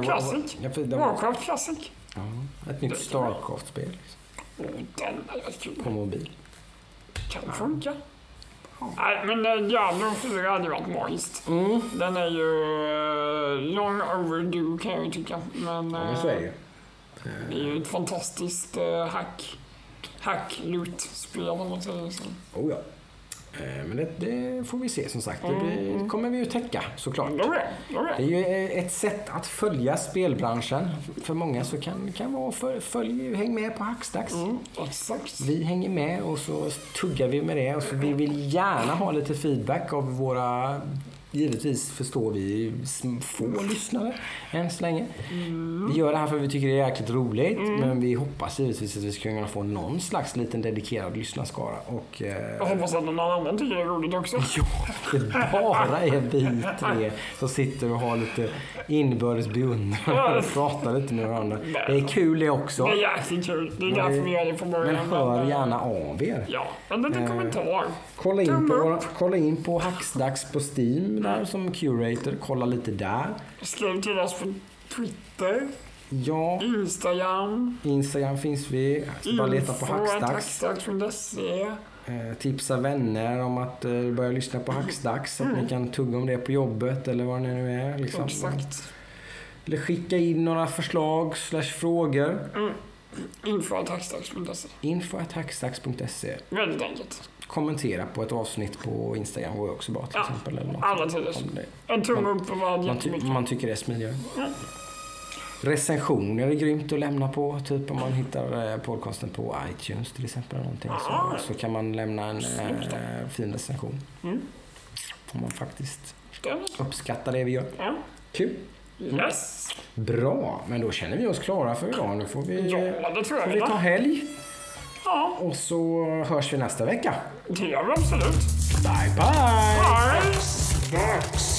Speaker 2: Classic.
Speaker 1: Ja, de-
Speaker 2: Warcraft Classic.
Speaker 1: ja, ett nytt Starcraft-spel liksom,
Speaker 2: den är kul.
Speaker 1: på mobil.
Speaker 2: Kan funka. Nej, men eh, Diablo 4 hade varit magiskt.
Speaker 1: Mm.
Speaker 2: Den är ju eh, long overdue kan jag ju tycka. Men,
Speaker 1: Ja, men så är det ju.
Speaker 2: det är ju ett fantastiskt hack, hack loot-spel om man säger så.
Speaker 1: Oh, ja. Eh, Men det, det får vi se som sagt. Det blir, kommer vi ju täcka såklart.
Speaker 2: Då är då är
Speaker 1: Det är ju eh, ett sätt att följa spelbranschen. För många så kan det vara för, följ, häng med på Hackstacks.
Speaker 2: mm.
Speaker 1: Vi hänger med och så tuggar vi med det. Och så vi vill gärna ha lite feedback av våra givetvis förstår vi få lyssnare än så länge.
Speaker 2: Mm.
Speaker 1: Vi gör det här för att vi tycker det är jäkligt roligt. Men vi hoppas givetvis att vi ska kunna få någon slags liten dedikerad lyssnarskara. Och, eh,
Speaker 2: Jag hoppas att någon annan tycker det är roligt också.
Speaker 1: Ja, det bara är vi tre som sitter och har lite inbördes beundran och pratar lite med varandra. Det är kul det också.
Speaker 2: Det är jäkligt kul. Det är därför vi gör det från början.
Speaker 1: Men hör gärna av er.
Speaker 2: Ja, en liten
Speaker 1: Eh,
Speaker 2: kommentar.
Speaker 1: Kolla in, på,
Speaker 2: upp.
Speaker 1: kolla in på Hacksdags på Steam där som curator. Kolla lite där.
Speaker 2: Skriv till oss på Twitter,
Speaker 1: Ja,
Speaker 2: Instagram,
Speaker 1: Instagram finns vi. Bara leta på
Speaker 2: hacksdags.se.
Speaker 1: Eh, tipsa vänner om att eh, börja lyssna på Hacksdags. Så att ni kan tugga om det på jobbet eller vad det nu är. Liksom.
Speaker 2: Exakt.
Speaker 1: Eller skicka in några förslag slash frågor.
Speaker 2: Info att hacksdags.se.
Speaker 1: Info.hacksdags.se
Speaker 2: Väldigt enkelt.
Speaker 1: Kommentera på ett avsnitt på Instagram går ju också bra till
Speaker 2: Ja,
Speaker 1: exempel. Eller något.
Speaker 2: alla tiders. En tumme upp var
Speaker 1: man, ty- man tycker det är smidigare. Recensioner är grymt att lämna på. Typ om man hittar eh, podcasten på iTunes till exempel. Eller någonting, så, så kan man lämna en eh, fin recension.
Speaker 2: Mm.
Speaker 1: Om man faktiskt uppskattar det vi gör.
Speaker 2: Ja.
Speaker 1: Kul.
Speaker 2: Yes.
Speaker 1: Bra, men då känner vi oss klara för idag. Nu får vi,
Speaker 2: Ja,
Speaker 1: får vi ta helg.
Speaker 2: Ja,
Speaker 1: Och så hörs vi nästa vecka.
Speaker 2: det gör vi absolut.
Speaker 1: Bye bye!
Speaker 2: Hej!
Speaker 3: Dags